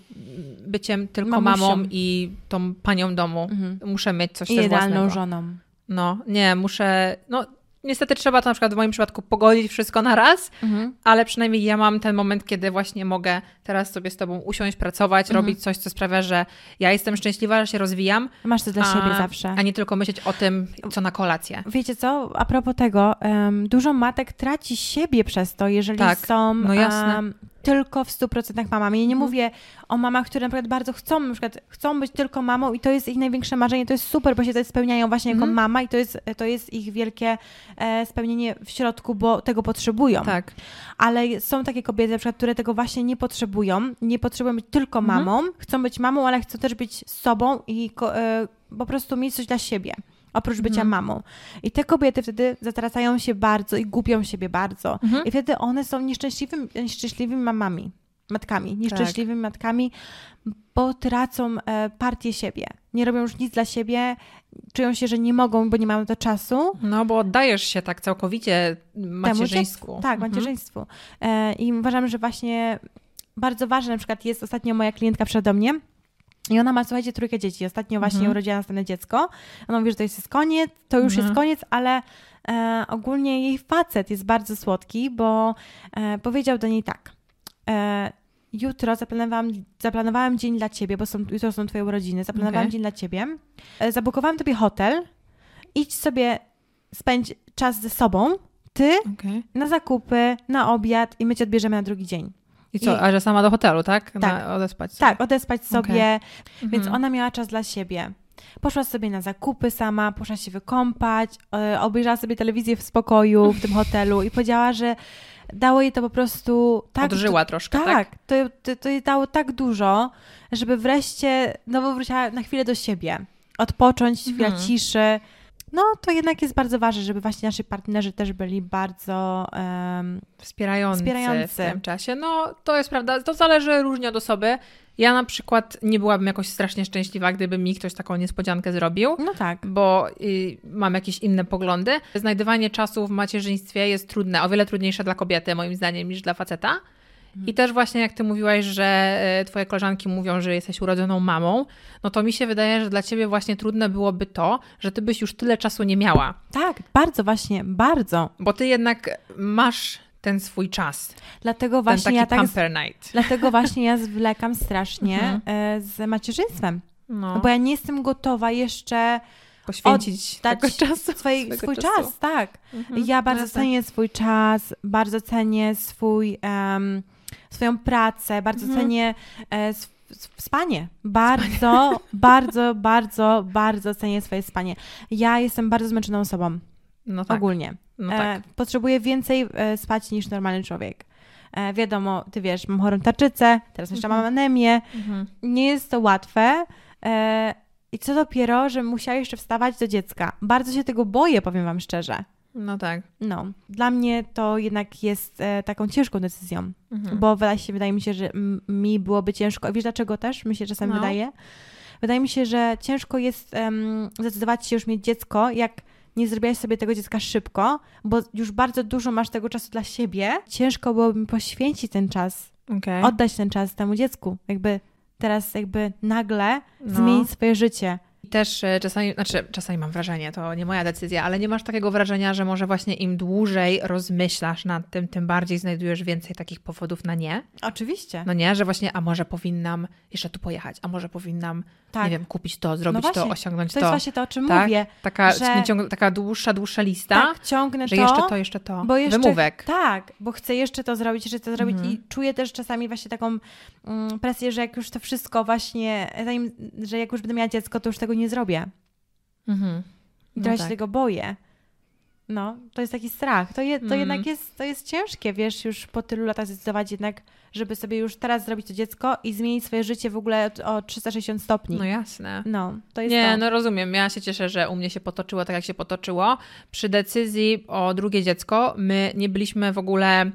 byciem tylko Mamusią. mamą i tą panią domu. Mhm. Muszę mieć coś I też idealną własnego. żoną. No, nie, muszę... No, niestety trzeba to na przykład w moim przypadku pogodzić wszystko na raz, Mhm. ale przynajmniej ja mam ten moment, kiedy właśnie mogę teraz sobie z tobą usiąść, pracować, Mhm. robić coś, co sprawia, że ja jestem szczęśliwa, że się rozwijam, Masz to dla a, siebie zawsze. a nie tylko myśleć o tym, co na kolację. Wiecie co, a propos tego, em, dużo matek traci siebie przez to, jeżeli Tak, są no jasne. em, tylko w 100% mamami. Ja nie Mhm. mówię o mamach, które na przykład bardzo chcą, na przykład chcą być tylko mamą i to jest ich największe marzenie, to jest super, bo się to spełniają właśnie jako Mhm. mama i to jest, to jest ich wielkie e, spełnienie w środku, bo tego potrzebują. Tak. Ale są takie kobiety, na przykład, które tego właśnie nie potrzebują, nie potrzebują być tylko Mhm. mamą, chcą być mamą, ale chcą też być sobą i ko- e, po prostu mieć coś dla siebie. Oprócz bycia Mhm. mamą. I te kobiety wtedy zatracają się bardzo i gubią siebie bardzo. Mhm. I wtedy one są nieszczęśliwymi, nieszczęśliwymi mamami. matkami, nieszczęśliwymi matkami, bo tracą e, partię siebie. Nie robią już nic dla siebie, czują się, że nie mogą, bo nie mają to czasu. No, bo oddajesz się tak całkowicie macierzyństwu. Temu, tak, Mhm. macierzyństwu. E, I uważam, że właśnie bardzo ważne, na przykład jest ostatnio moja klientka przede mnie, i ona ma, słuchajcie, trójkę dzieci. Ostatnio właśnie Mhm. urodziła następne dziecko. Ona mówi, że to jest koniec, to już Mhm. jest koniec, ale e, ogólnie jej facet jest bardzo słodki, bo e, powiedział do niej tak. E, jutro zaplanowałam, zaplanowałam dzień dla ciebie, bo są, jutro są twoje urodziny. Zaplanowałam Okej. dzień dla ciebie. E, zabukowałam tobie hotel. Idź sobie, spędź czas ze sobą. Ty Okej. na zakupy, na obiad i my cię odbierzemy na drugi dzień. I co, I- a że sama do hotelu, tak? Tak. Na, odespać sobie. Tak, odespać sobie, więc Mhm. ona miała czas dla siebie. Poszła sobie na zakupy sama, poszła się wykąpać, e, obejrzała sobie telewizję w spokoju w tym hotelu i powiedziała, że dało jej to po prostu tak. Odżyła troszkę, tak? tak, to, to, to jej dało tak dużo, żeby wreszcie znowu wróciła na chwilę do siebie. Odpocząć, chwilę Mhm. ciszy. No, to jednak jest bardzo ważne, żeby właśnie nasi partnerzy też byli bardzo em, Wspierający, Wspierający. w tym czasie. No, to jest prawda. To zależy różnie od osoby. Ja na przykład nie byłabym jakoś strasznie szczęśliwa, gdyby mi ktoś taką niespodziankę zrobił. no tak. bo y, mam jakieś inne poglądy. Znajdywanie czasu w macierzyństwie jest trudne, o wiele trudniejsze dla kobiety, moim zdaniem, niż dla faceta. I też właśnie jak ty mówiłaś, że e, twoje koleżanki mówią, że jesteś urodzoną mamą, no to mi się wydaje, że dla ciebie właśnie trudne byłoby to, że ty byś już tyle czasu nie miała. Tak, bardzo właśnie, bardzo. Bo ty jednak masz ten swój czas, Dlatego ten właśnie taki ja tak night. Dlatego właśnie ja zwlekam strasznie Mhm. e, z macierzyństwem. No, No bo ja nie jestem gotowa jeszcze poświęcić tego czasu. swojego swój czasu. czas, tak. Mhm. Ja bardzo No jasne. cenię swój czas, bardzo cenię swój, em, swoją pracę, bardzo Mhm. cenię e, sw- sw- spanie. Bardzo, bardzo, bardzo, bardzo cenię swoje spanie. Ja jestem bardzo zmęczoną osobą, No tak, ogólnie. no tak. E, potrzebuję więcej e, spać niż normalny człowiek. E, wiadomo, ty wiesz, mam chorą tarczycę, teraz jeszcze Mhm. mam anemię. Mhm. Nie jest to łatwe. E, I co dopiero, że musiała jeszcze wstawać do dziecka. Bardzo się tego boję, powiem wam szczerze. No tak. No, dla mnie to jednak jest e, taką ciężką decyzją, Mhm. bo wydaje, się, wydaje mi się, że mi byłoby ciężko. Wiesz dlaczego też mi się czasami No. wydaje? Wydaje mi się, że ciężko jest em, zdecydować się już mieć dziecko, jak nie zrobiłaś sobie tego dziecka szybko, bo już bardzo dużo masz tego czasu dla siebie. Ciężko byłoby mi poświęcić ten czas, Okej. oddać ten czas temu dziecku. Jakby teraz jakby nagle No. zmienić swoje życie. I też e, czasami, znaczy czasami mam wrażenie, to nie moja decyzja, ale nie masz takiego wrażenia, że może właśnie im dłużej rozmyślasz nad tym, tym bardziej znajdujesz więcej takich powodów na nie. Oczywiście. No nie, że właśnie, a może powinnam jeszcze tu pojechać, a może powinnam, tak. nie wiem, kupić to, zrobić No to, właśnie, osiągnąć to to. jest właśnie to, o czym tak? mówię. Taka, że- ciąg, taka dłuższa, dłuższa lista, Tak, ciągnę że to. jeszcze to, jeszcze to. Bo jeszcze, Wymówek. Tak, bo chcę jeszcze to zrobić, jeszcze to zrobić Mhm. i czuję też czasami właśnie taką mm, presję, że jak już to wszystko właśnie, zanim, że jak już będę miała dziecko, to już tego nie zrobię. Mhm. I No trochę tak. się tego boję. No, to jest taki strach. To, je, to Mhm. jednak jest, to jest ciężkie, wiesz, już po tylu latach zdecydować jednak, żeby sobie już teraz zrobić to dziecko i zmienić swoje życie w ogóle o, o 360 stopni. No jasne. No, to jest Nie, to. no rozumiem. Ja się cieszę, że u mnie się potoczyło tak, jak się potoczyło. Przy decyzji o drugie dziecko my nie byliśmy w ogóle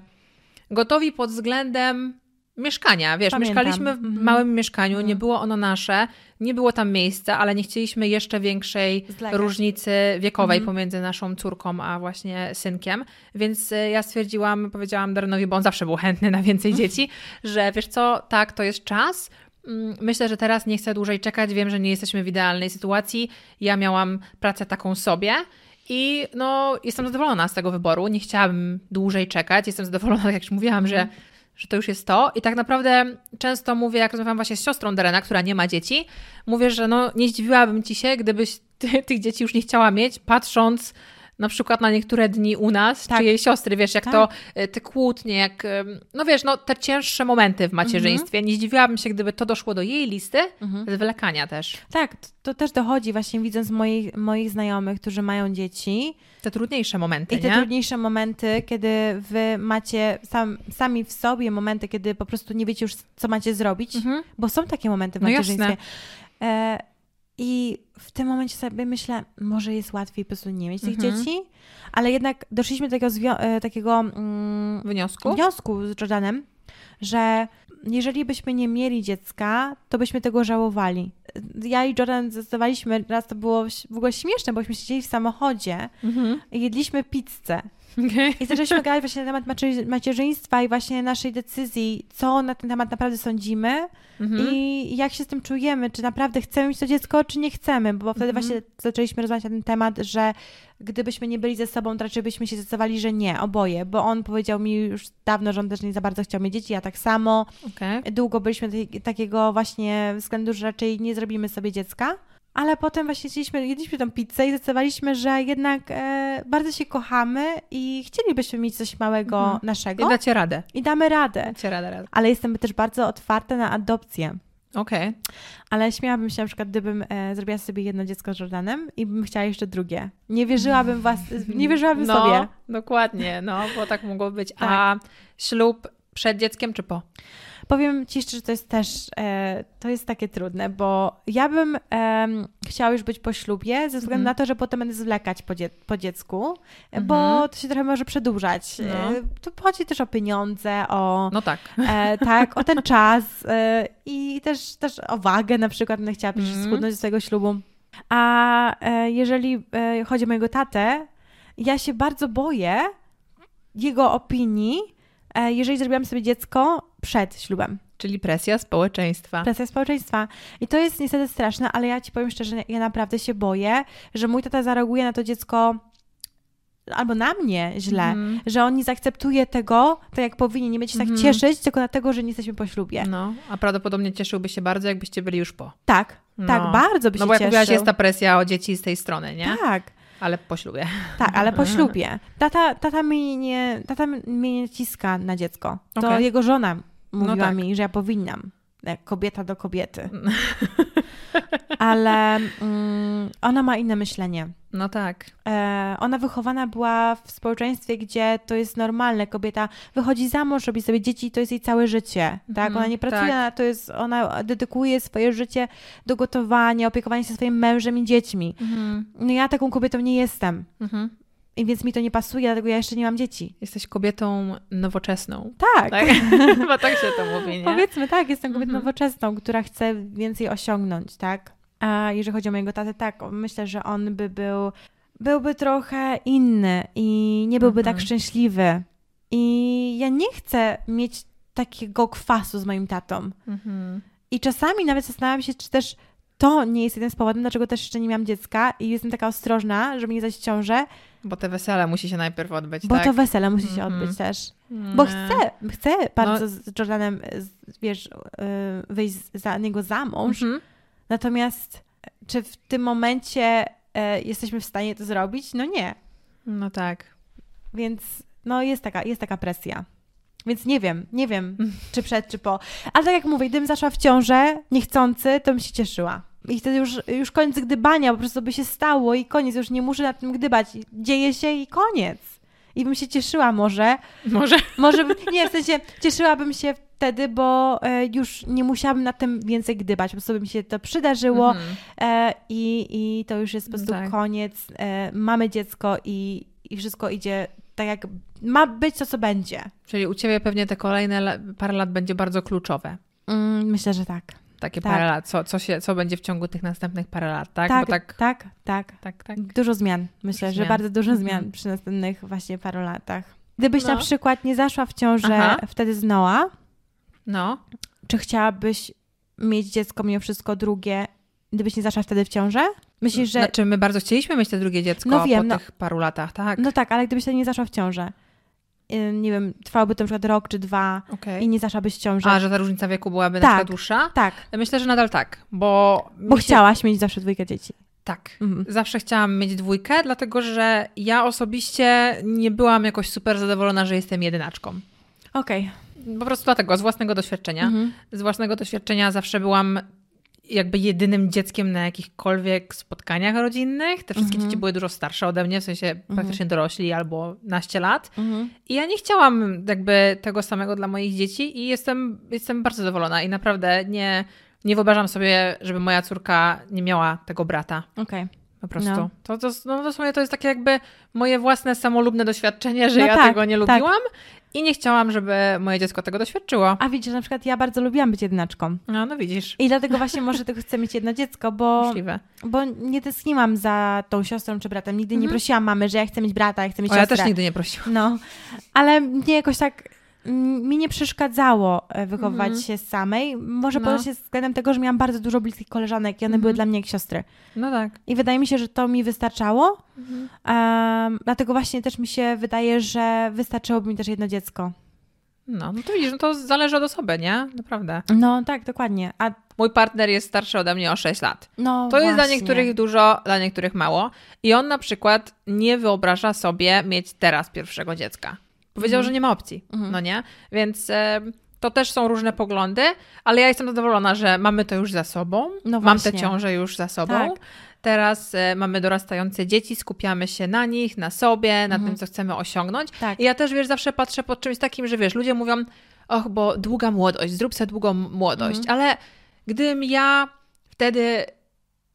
gotowi pod względem mieszkania. Wiesz, Pamiętam. mieszkaliśmy w Mhm. małym mieszkaniu, nie Mhm. było ono nasze, nie było tam miejsca, ale nie chcieliśmy jeszcze większej Zlegać. różnicy wiekowej Mhm. pomiędzy naszą córką a właśnie synkiem. Więc y, ja stwierdziłam, powiedziałam Darnowi, bo on zawsze był chętny na więcej dzieci, że wiesz co, tak, to jest czas. Mm, Myślę, że teraz nie chcę dłużej czekać. Wiem, że nie jesteśmy w idealnej sytuacji. Ja miałam pracę taką sobie. I no, jestem zadowolona z tego wyboru. Nie chciałabym dłużej czekać. Jestem zadowolona, tak jak już mówiłam, że, że to już jest to. I tak naprawdę często mówię, jak rozmawiam właśnie z siostrą Derena, która nie ma dzieci, mówię, że no, nie zdziwiłabym ci się, gdybyś ty, tych dzieci już nie chciała mieć, patrząc na przykład na niektóre dni u nas, Tak. czy jej siostry, wiesz, jak Tak. to y, te kłótnie, jak, y, no wiesz, no te cięższe momenty w macierzyństwie. Nie zdziwiłabym się, gdyby to doszło do jej listy, Mhm. zwlekania też. Tak, to, to też dochodzi właśnie widząc moich, moich znajomych, którzy mają dzieci Te trudniejsze momenty, i te nie? trudniejsze momenty, kiedy wy macie sam, sami w sobie momenty, kiedy po prostu nie wiecie już, co macie zrobić, Mhm. bo są takie momenty w No macierzyństwie. jasne. E, I w tym momencie sobie myślę, może jest łatwiej po prostu nie mieć tych Mhm. dzieci, ale jednak doszliśmy do takiego, e, takiego mm, Wniosku? wniosku z Jordanem, że jeżeli byśmy nie mieli dziecka, to byśmy tego żałowali. Ja i Jordan zdecydowaliśmy, raz to było w ogóle śmieszne, bośmy siedzieli w samochodzie Mhm. i jedliśmy pizzę. Okay. I zaczęliśmy gadać właśnie na temat macie- macierzyństwa i właśnie naszej decyzji, co na ten temat naprawdę sądzimy Mhm. i jak się z tym czujemy, czy naprawdę chcemy mieć to dziecko, czy nie chcemy, bo wtedy Mhm. właśnie zaczęliśmy rozmawiać na ten temat, że gdybyśmy nie byli ze sobą, to raczej byśmy się zdecydowali, że nie, oboje, bo on powiedział mi już dawno, że on też nie za bardzo chciał mieć dzieci, ja tak samo. Okej. Długo byliśmy tej, takiego właśnie względu, że raczej nie zrobimy sobie dziecka. Ale potem właśnie jedliśmy, jedliśmy tą pizzę i zdecydowaliśmy, że jednak e, bardzo się kochamy i chcielibyśmy mieć coś małego Mhm. naszego I dacie radę. i damy radę. Dacie radę, radę. Ale jestem też bardzo otwarta na adopcję. Okej. Ale śmiałabym się na przykład, gdybym e, zrobiła sobie jedno dziecko z Jordanem i bym chciała jeszcze drugie. Nie wierzyłabym was, nie wierzyłabym no, sobie. dokładnie, no, bo tak mogło być. A ślub przed dzieckiem czy po? Powiem ci szczerze, to jest też, e, to jest takie trudne, bo ja bym em, chciała już być po ślubie ze względu Mhm. na to, że potem będę zwlekać po, dzie- po dziecku, e, Mhm. bo to się trochę może przedłużać. E, No. tu chodzi też o pieniądze, o No tak. e, tak, o ten czas e, i też, też o wagę na przykład, będę chciała Mhm. schudnąć z tego ślubu. A e, jeżeli e, chodzi o mojego tatę, ja się bardzo boję jego opinii, e, jeżeli zrobiłam sobie dziecko przed ślubem. Czyli presja społeczeństwa. Presja społeczeństwa. I to jest niestety straszne, ale ja ci powiem szczerze, ja naprawdę się boję, że mój tata zareaguje na to dziecko albo na mnie źle, Mhm. że on nie zaakceptuje tego, tak jak powinien, nie będzie się Mhm. tak cieszyć, tylko dlatego, że nie jesteśmy po ślubie. No, a prawdopodobnie cieszyłby się bardzo, jakbyście byli już po. Tak, tak, No. bardzo by się No bo jak cieszył. mówiłaś, jest ta presja o dzieci z tej strony, nie? Tak, Ale po ślubie. tak, ale po ślubie. Tata, tata, mnie nie, tata mnie nie naciska na dziecko. To Okej. jego żona mówiła tak. mi, że ja powinnam. Jak kobieta do kobiety. Ale mm, ona ma inne myślenie. No tak. E, ona wychowana była w społeczeństwie, gdzie to jest normalne. Kobieta wychodzi za mąż, robi sobie dzieci i to jest jej całe życie. Tak? Mhm, Ona nie pracuje, tak. to jest, ona dedykuje swoje życie do gotowania, opiekowania się swoim mężem i dziećmi. Mhm. No ja taką kobietą nie jestem. Mhm. I więc mi to nie pasuje, dlatego ja jeszcze nie mam dzieci. Jesteś kobietą nowoczesną. Tak. Tak? Chyba tak się to mówi, nie? Powiedzmy tak, jestem kobietą Mhm. nowoczesną, która chce więcej osiągnąć, tak? A jeżeli chodzi o mojego tatę, tak, myślę, że on by był, byłby trochę inny i nie byłby Mhm. tak szczęśliwy. I ja nie chcę mieć takiego kwasu z moim tatą. Mhm. I czasami nawet zastanawiam się, czy też to nie jest jeden z powodów, dlaczego też jeszcze nie miałam dziecka i jestem taka ostrożna, żeby nie zajść w ciążę, Bo te wesele musi się najpierw odbyć, bo tak? to wesele musi się Mhm. odbyć też. Bo chcę, chcę bardzo No. z Jordanem, wiesz, y, wyjść za niego za mąż. Mhm. Natomiast czy w tym momencie e, jesteśmy w stanie to zrobić? No nie. No tak. Więc no jest taka, jest taka presja. Więc nie wiem, nie wiem, Mm. czy przed, czy po. Ale tak jak mówię, gdybym zaszła w ciążę niechcący, to bym się cieszyła. I wtedy już, już koniec gdybania, po prostu by się stało i koniec, już nie muszę nad tym gdybać. Dzieje się i koniec. I bym się cieszyła może, Może. może bym, nie, w sensie cieszyłabym się wtedy, bo e, już nie musiałabym nad tym więcej gdybać. Po prostu mi się to przydarzyło Mhm. e, i, i to już jest po prostu Tak. koniec. E, mamy dziecko i, i wszystko idzie tak, jak ma być to, co będzie. Czyli u Ciebie pewnie te kolejne parę lat będzie bardzo kluczowe. Mm, myślę, że tak. Takie Tak. parę lat. Co, co, się, co będzie w ciągu tych następnych parę lat, tak? tak, tak, tak, tak. tak, tak. Dużo zmian. Myślę, Dużo że zmian. bardzo dużo Mhm. zmian przy następnych właśnie paru latach. Gdybyś No. na przykład nie zaszła w ciążę Aha. wtedy z Noa, No. czy chciałabyś mieć dziecko mimo wszystko drugie, gdybyś nie zaszła wtedy w ciążę? Myślisz, że... Znaczy, my bardzo chcieliśmy mieć te drugie dziecko No wiem, po no. tych paru latach, tak? No tak, ale gdybyś wtedy nie zaszła w ciążę, nie wiem, trwałoby to na przykład rok czy dwa Okej. i nie zaszłabyś w ciążę. A, że ta różnica wieku byłaby Tak. na przykład dłuższa? Tak, Myślę, że nadal tak, bo... bo mi się- chciałaś mieć zawsze dwójkę dzieci. Tak. Mhm. Zawsze chciałam mieć dwójkę, dlatego że ja osobiście nie byłam jakoś super zadowolona, że jestem jedynaczką. Okej. Po prostu dlatego, z własnego doświadczenia. Mhm. Z własnego doświadczenia zawsze byłam jakby jedynym dzieckiem na jakichkolwiek spotkaniach rodzinnych. Te wszystkie Mhm. dzieci były dużo starsze ode mnie, w sensie praktycznie dorośli albo naście lat. Mhm. I ja nie chciałam jakby tego samego dla moich dzieci i jestem, jestem bardzo zadowolona i naprawdę nie, nie wyobrażam sobie, żeby moja córka nie miała tego brata. Okej. Po prostu. No. To, to, no, dosłownie to jest takie jakby moje własne samolubne doświadczenie, że No ja tak, tego nie tak. I nie chciałam, żeby moje dziecko tego doświadczyło. A widzisz, na przykład ja bardzo lubiłam być jednaczką. No, no widzisz. I dlatego właśnie może tylko chcę mieć jedno dziecko, bo, Możliwe. bo nie tęskniłam za tą siostrą czy bratem. Nigdy nie Mhm. prosiłam mamy, że ja chcę mieć brata, ja chcę mieć O, ja siostrę. też nigdy nie prosiłam. No, ale mnie jakoś tak mi nie przeszkadzało e, wychowywać Mhm. się samej. Może No. po prostu względem tego, że miałam bardzo dużo bliskich koleżanek i one Mhm. były dla mnie jak siostry. No tak. I wydaje mi się, że to mi wystarczało. Mhm. Em, dlatego właśnie też mi się wydaje, że wystarczyłoby mi też jedno dziecko. No, no to widzisz, no to zależy od osoby, nie? Naprawdę. No tak, dokładnie. A Mój partner jest starszy ode mnie o 6 lat. no To jest dla właśnie. niektórych dużo, dla niektórych mało. I on na przykład nie wyobraża sobie mieć teraz pierwszego dziecka. Powiedział, Mhm. że nie ma opcji, Mhm. no nie? Więc e, to też są różne poglądy, ale ja jestem zadowolona, że mamy to już za sobą. No Mam tę właśnie. ciążę już za sobą. Tak. Teraz e, mamy dorastające dzieci, skupiamy się na nich, na sobie, na Mhm. tym, co chcemy osiągnąć. Tak. I ja też, wiesz, zawsze patrzę pod czymś takim, że wiesz, ludzie mówią, och, bo długa młodość, zrób sobie długą młodość, Mhm. ale gdybym ja wtedy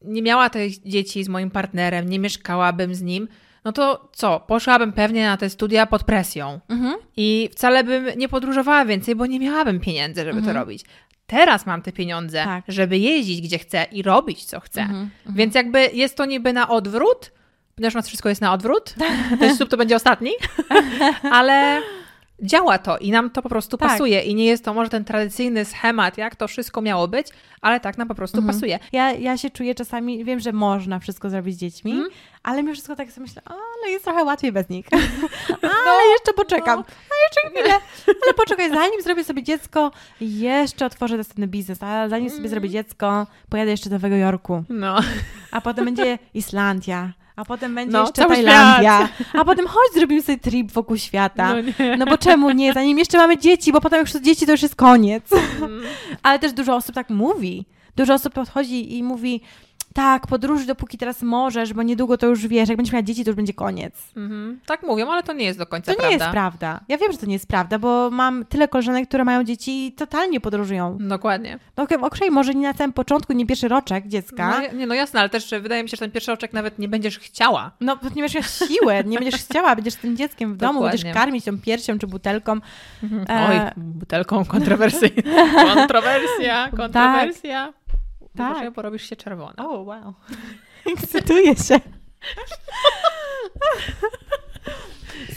nie miała tych dzieci z moim partnerem, nie mieszkałabym z nim, no to co, poszłabym pewnie na te studia pod presją Mhm. i wcale bym nie podróżowała więcej, bo nie miałabym pieniędzy, żeby Mhm. to robić. Teraz mam te pieniądze, Tak. żeby jeździć gdzie chcę i robić co chcę. Mhm. Mhm. Więc jakby jest to niby na odwrót, ponieważ u nas wszystko jest na odwrót, ten ślub to będzie ostatni, ale działa to i nam to po prostu Tak. pasuje i nie jest to może ten tradycyjny schemat, jak to wszystko miało być, ale tak nam po prostu Mhm. pasuje. Ja, ja się czuję czasami, wiem, że można wszystko zrobić z dziećmi, Mhm. ale mimo wszystko tak sobie myślę, ale jest trochę łatwiej bez nich. ale jeszcze poczekam. no. A jeszcze chwilę. Ale poczekaj, zanim zrobię sobie dziecko, jeszcze otworzę następny biznes. A zanim sobie Mhm. zrobię dziecko, pojadę jeszcze do Nowego Jorku. No, A potem będzie Islandia. A potem będzie No, jeszcze Tajlandia. A potem chodź, zrobimy sobie trip wokół świata. no. No bo czemu nie? Zanim jeszcze mamy dzieci, bo potem już są dzieci, to już jest koniec. Mm. Ale też dużo osób tak mówi. Dużo osób podchodzi i mówi, tak, podróż dopóki teraz możesz, bo niedługo to już wiesz, jak będziesz miała dzieci, to już będzie koniec. Mhm. Tak mówią, ale to nie jest do końca To nie prawda. jest prawda. Ja wiem, że to nie jest prawda, bo mam tyle koleżanek, które mają dzieci i totalnie podróżują. Dokładnie. No okej, może nie na samym początku, nie pierwszy roczek dziecka. No, nie, no jasne, ale też wydaje mi się, że ten pierwszy oczek nawet nie będziesz chciała. No, nie będziesz miała siły, nie będziesz chciała, będziesz z tym dzieckiem w domu, Dokładnie. będziesz karmić tą piersią czy butelką. E, Oj, butelką kontrowersyjną. Kontrowersja, kontrowersja. Tak. Tak. porobisz się czerwona. O, wow. Ekscytuję się.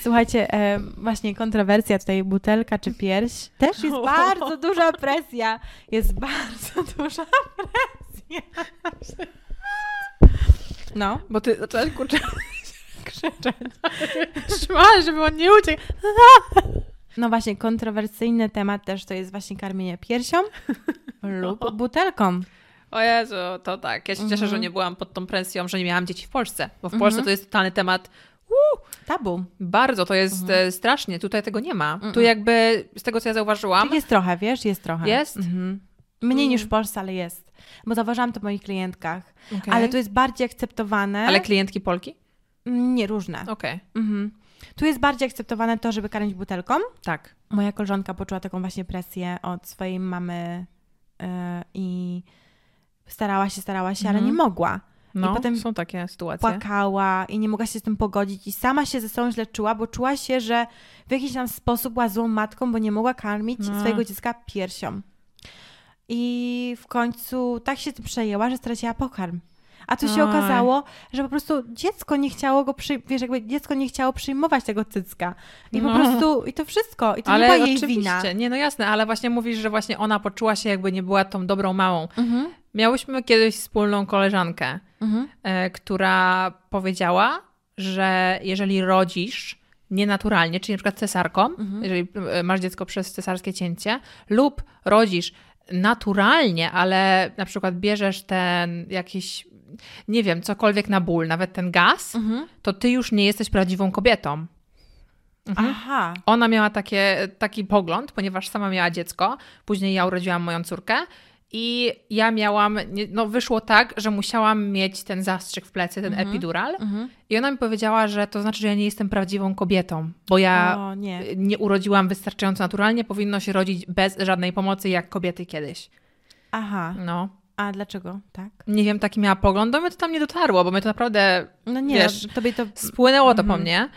Słuchajcie, e, właśnie kontrowersja tutaj, butelka czy pierś, też jest bardzo duża presja. Jest bardzo duża presja. No. Bo ty zaczęłaś kurczę krzyczeć. Trzymałaś, żeby on nie uciekł. No właśnie, kontrowersyjny temat też to jest właśnie karmienie piersią lub butelką. O Jezu, to tak. Ja się cieszę, Mhm. że nie byłam pod tą presją, że nie miałam dzieci w Polsce. Bo w Mhm. Polsce to jest totalny temat. Tabu. Bardzo, to jest e, strasznie. Tutaj tego nie ma. Tu Mhm. jakby, z tego co ja zauważyłam, Jest trochę, wiesz, jest trochę. Jest? Mhm. Mniej niż w Mhm. Polsce, ale jest. Bo zauważyłam to w moich klientkach. Okej. Ale tu jest bardziej akceptowane. Ale klientki Polki? Mm, Nie, różne. Okej, Mhm. Tu jest bardziej akceptowane to, żeby karmić butelką. tak. Moja koleżanka poczuła taką właśnie presję od swojej mamy yy, i starała się, starała się, ale Mhm. nie mogła. No, potem są takie sytuacje. Płakała i nie mogła się z tym pogodzić i sama się ze sobą źle czuła, bo czuła się, że w jakiś tam sposób była złą matką, bo nie mogła karmić No. swojego dziecka piersią. I w końcu tak się tym przejęła, że straciła pokarm. A tu się Oj. okazało, że po prostu dziecko nie chciało go przy... wiesz, jakby dziecko nie chciało przyjmować tego cycka. I po No. prostu, i to wszystko. I to ale nie była jej oczywiście, wina. nie, no jasne, ale właśnie mówisz, że właśnie ona poczuła się jakby nie była tą dobrą mamą. Mhm. Miałyśmy kiedyś wspólną koleżankę, Mhm. e, która powiedziała, że jeżeli rodzisz nienaturalnie, czyli na przykład cesarką, Mhm. jeżeli e, masz dziecko przez cesarskie cięcie, lub rodzisz naturalnie, ale na przykład bierzesz ten jakiś, nie wiem, cokolwiek na ból, nawet ten gaz, Mhm. to ty już nie jesteś prawdziwą kobietą. Mhm. Aha. Ona miała takie, taki pogląd, ponieważ sama miała dziecko, później ja urodziłam moją córkę i ja miałam, no wyszło tak, że musiałam mieć ten zastrzyk w plecy, ten Mhm. epidural Mhm. i ona mi powiedziała, że to znaczy, że ja nie jestem prawdziwą kobietą, bo ja O, nie. nie urodziłam wystarczająco naturalnie, powinno się rodzić bez żadnej pomocy, jak kobiety kiedyś. Aha. No. A dlaczego? Tak? Nie wiem, taki miała pogląd, do mnie to tam nie dotarło, bo mnie to naprawdę No nie, Wiesz, tobie to... spłynęło to po Mhm. mnie,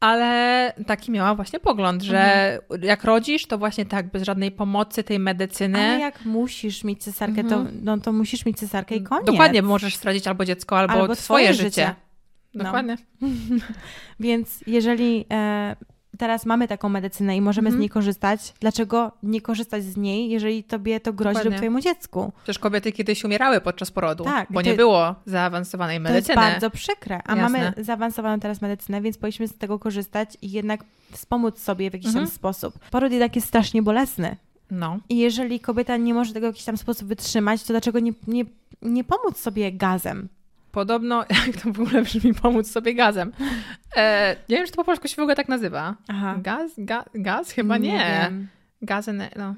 ale taki miała właśnie pogląd, że jak rodzisz, to właśnie tak, bez żadnej pomocy tej medycyny. Ale jak musisz mieć cesarkę, to, no, to musisz mieć cesarkę i koniec. Dokładnie, bo możesz stracić albo dziecko, albo, Albo twoje życie. życie. No. Dokładnie. Więc jeżeli e, teraz mamy taką medycynę i możemy Mhm. z niej korzystać, dlaczego nie korzystać z niej, jeżeli tobie to grozi Dokładnie. lub twojemu dziecku? Przecież kobiety kiedyś umierały podczas porodu, Tak, bo nie to- było zaawansowanej To medycyny. jest bardzo przykre, a Jasne. mamy zaawansowaną teraz medycynę, więc powinniśmy z tego korzystać i jednak wspomóc sobie w jakiś Mhm. tam sposób. Poród jednak jest strasznie bolesny. No. I jeżeli kobieta nie może tego w jakiś tam sposób wytrzymać, to dlaczego nie, nie, nie pomóc sobie gazem? Podobno, jak to w ogóle brzmi, pomóc sobie gazem. E, nie wiem, czy to po polsku się w ogóle tak nazywa. Aha. Gaz? Ga, gaz? Chyba nie. Gazem, no.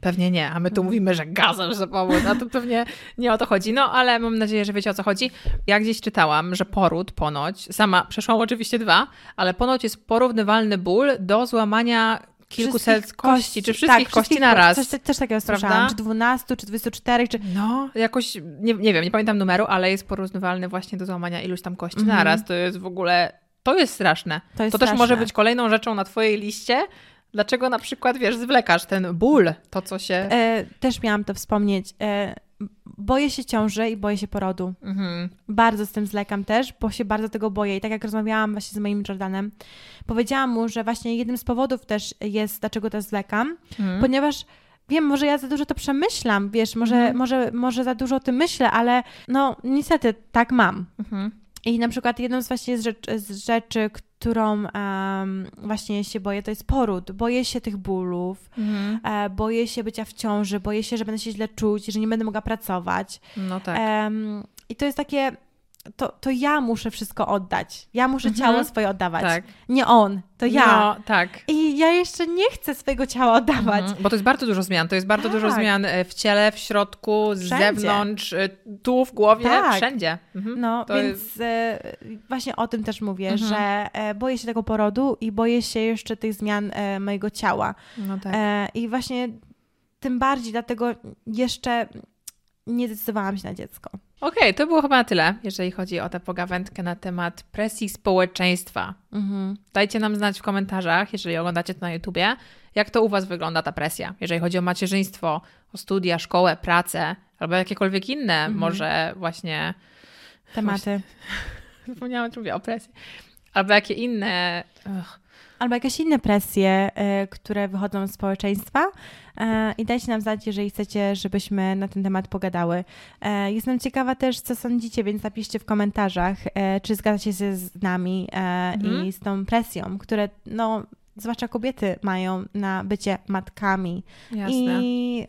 Pewnie nie, a my Mhm. tu mówimy, że gazem, że pomóc, a to pewnie nie o to chodzi. No, ale mam nadzieję, że wiecie o co chodzi. Ja gdzieś czytałam, że poród ponoć, sama przeszłam oczywiście dwa, ale ponoć jest porównywalny ból do złamania kilkuset kości, czy wszystkich tak, kości na raz. Coś, też takiego Prawda? słyszałam. Czy 12, czy 24, czy... No, jakoś, nie, nie wiem, nie pamiętam numeru, ale jest porównywalny właśnie do złamania iluś tam kości Mhm. naraz. To jest w ogóle, to jest straszne. To jest to też straszne. może być kolejną rzeczą na twojej liście, dlaczego na przykład, wiesz, zwlekasz ten ból, to co się... E, też miałam to wspomnieć. E, boję się ciąży i boję się porodu. Mhm. Bardzo z tym zlekam też, bo się bardzo tego boję. I tak jak rozmawiałam właśnie z moim Jordanem, powiedziałam mu, że właśnie jednym z powodów też jest, dlaczego to zlekam, Mhm. ponieważ wiem, może ja za dużo to przemyślam, wiesz, może, Mhm. może, może za dużo o tym myślę, ale no niestety tak mam. Mhm. I na przykład jedną z właśnie z rzeczy, z rzeczy którą em, właśnie się boję, to jest poród. Boję się tych bólów, Mhm. e, boję się bycia w ciąży, boję się, że będę się źle czuć, że nie będę mogła pracować. No tak. I to jest takie, to, to ja muszę wszystko oddać. Ja muszę Mhm. ciało swoje oddawać. tak. Nie on, to ja. No, tak. I ja jeszcze nie chcę swojego ciała oddawać. Mhm. Bo to jest bardzo dużo zmian. To jest bardzo dużo Tak. zmian e, w ciele, w środku, z Wszędzie. zewnątrz, e, tu w głowie, Tak. wszędzie. Mhm. No, To więc e, właśnie o tym też mówię, Mhm. że e, boję się tego porodu i boję się jeszcze tych zmian mojego ciała. No tak. I właśnie tym bardziej dlatego jeszcze nie decydowałam się na dziecko. Okej, to było chyba na tyle, jeżeli chodzi o tę pogawędkę na temat presji społeczeństwa. Mhm. Dajcie nam znać w komentarzach, jeżeli oglądacie to na YouTubie, jak to u Was wygląda ta presja, jeżeli chodzi o macierzyństwo, o studia, szkołę, pracę, albo jakiekolwiek inne, Mhm. może właśnie, Tematy. zapomniałam, czy mówię o presji, albo jakie inne, ugh, Albo jakieś inne presje, e, które wychodzą z społeczeństwa. E, I dajcie nam znać, jeżeli chcecie, żebyśmy na ten temat pogadały. E, Jestem ciekawa też, co sądzicie, więc napiszcie w komentarzach, czy zgadzacie się z nami Mhm. i z tą presją, które, no, zwłaszcza kobiety mają na bycie matkami. jasne. I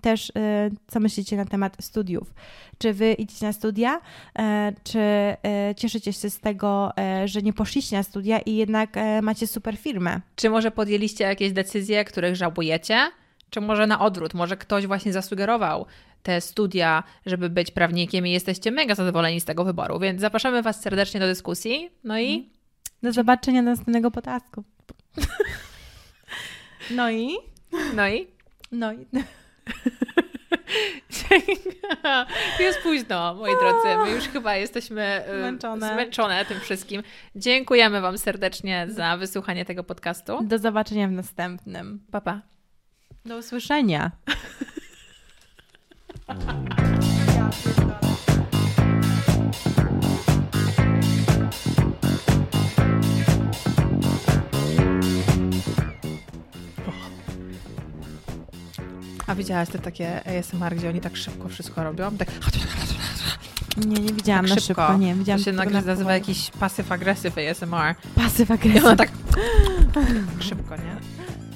też, e, co myślicie na temat studiów? Czy wy idziecie na studia, e, czy e, cieszycie się z tego, e, że nie poszliście na studia i jednak macie super firmę? Czy może podjęliście jakieś decyzje, których żałujecie? Czy może na odwrót, może ktoś właśnie zasugerował te studia, żeby być prawnikiem i jesteście mega zadowoleni z tego wyboru, więc zapraszamy Was serdecznie do dyskusji. No i Do zobaczenia na następnego potasku. No i? no i No i... Jest późno, moi drodzy. My już chyba jesteśmy e, Zmęczone. zmęczone tym wszystkim. Dziękujemy Wam serdecznie za wysłuchanie tego podcastu. Do zobaczenia w następnym. Pa, pa. Do usłyszenia. A widziałaś te takie ASMR, gdzie oni tak szybko wszystko robią? Tak, Nie, nie widziałam tak na szybko. Nie, To widziałam się tylko nagle na nazywa jakiś pasyw agresyw ASMR. pasyw I agresji. ona tak, tak szybko, nie?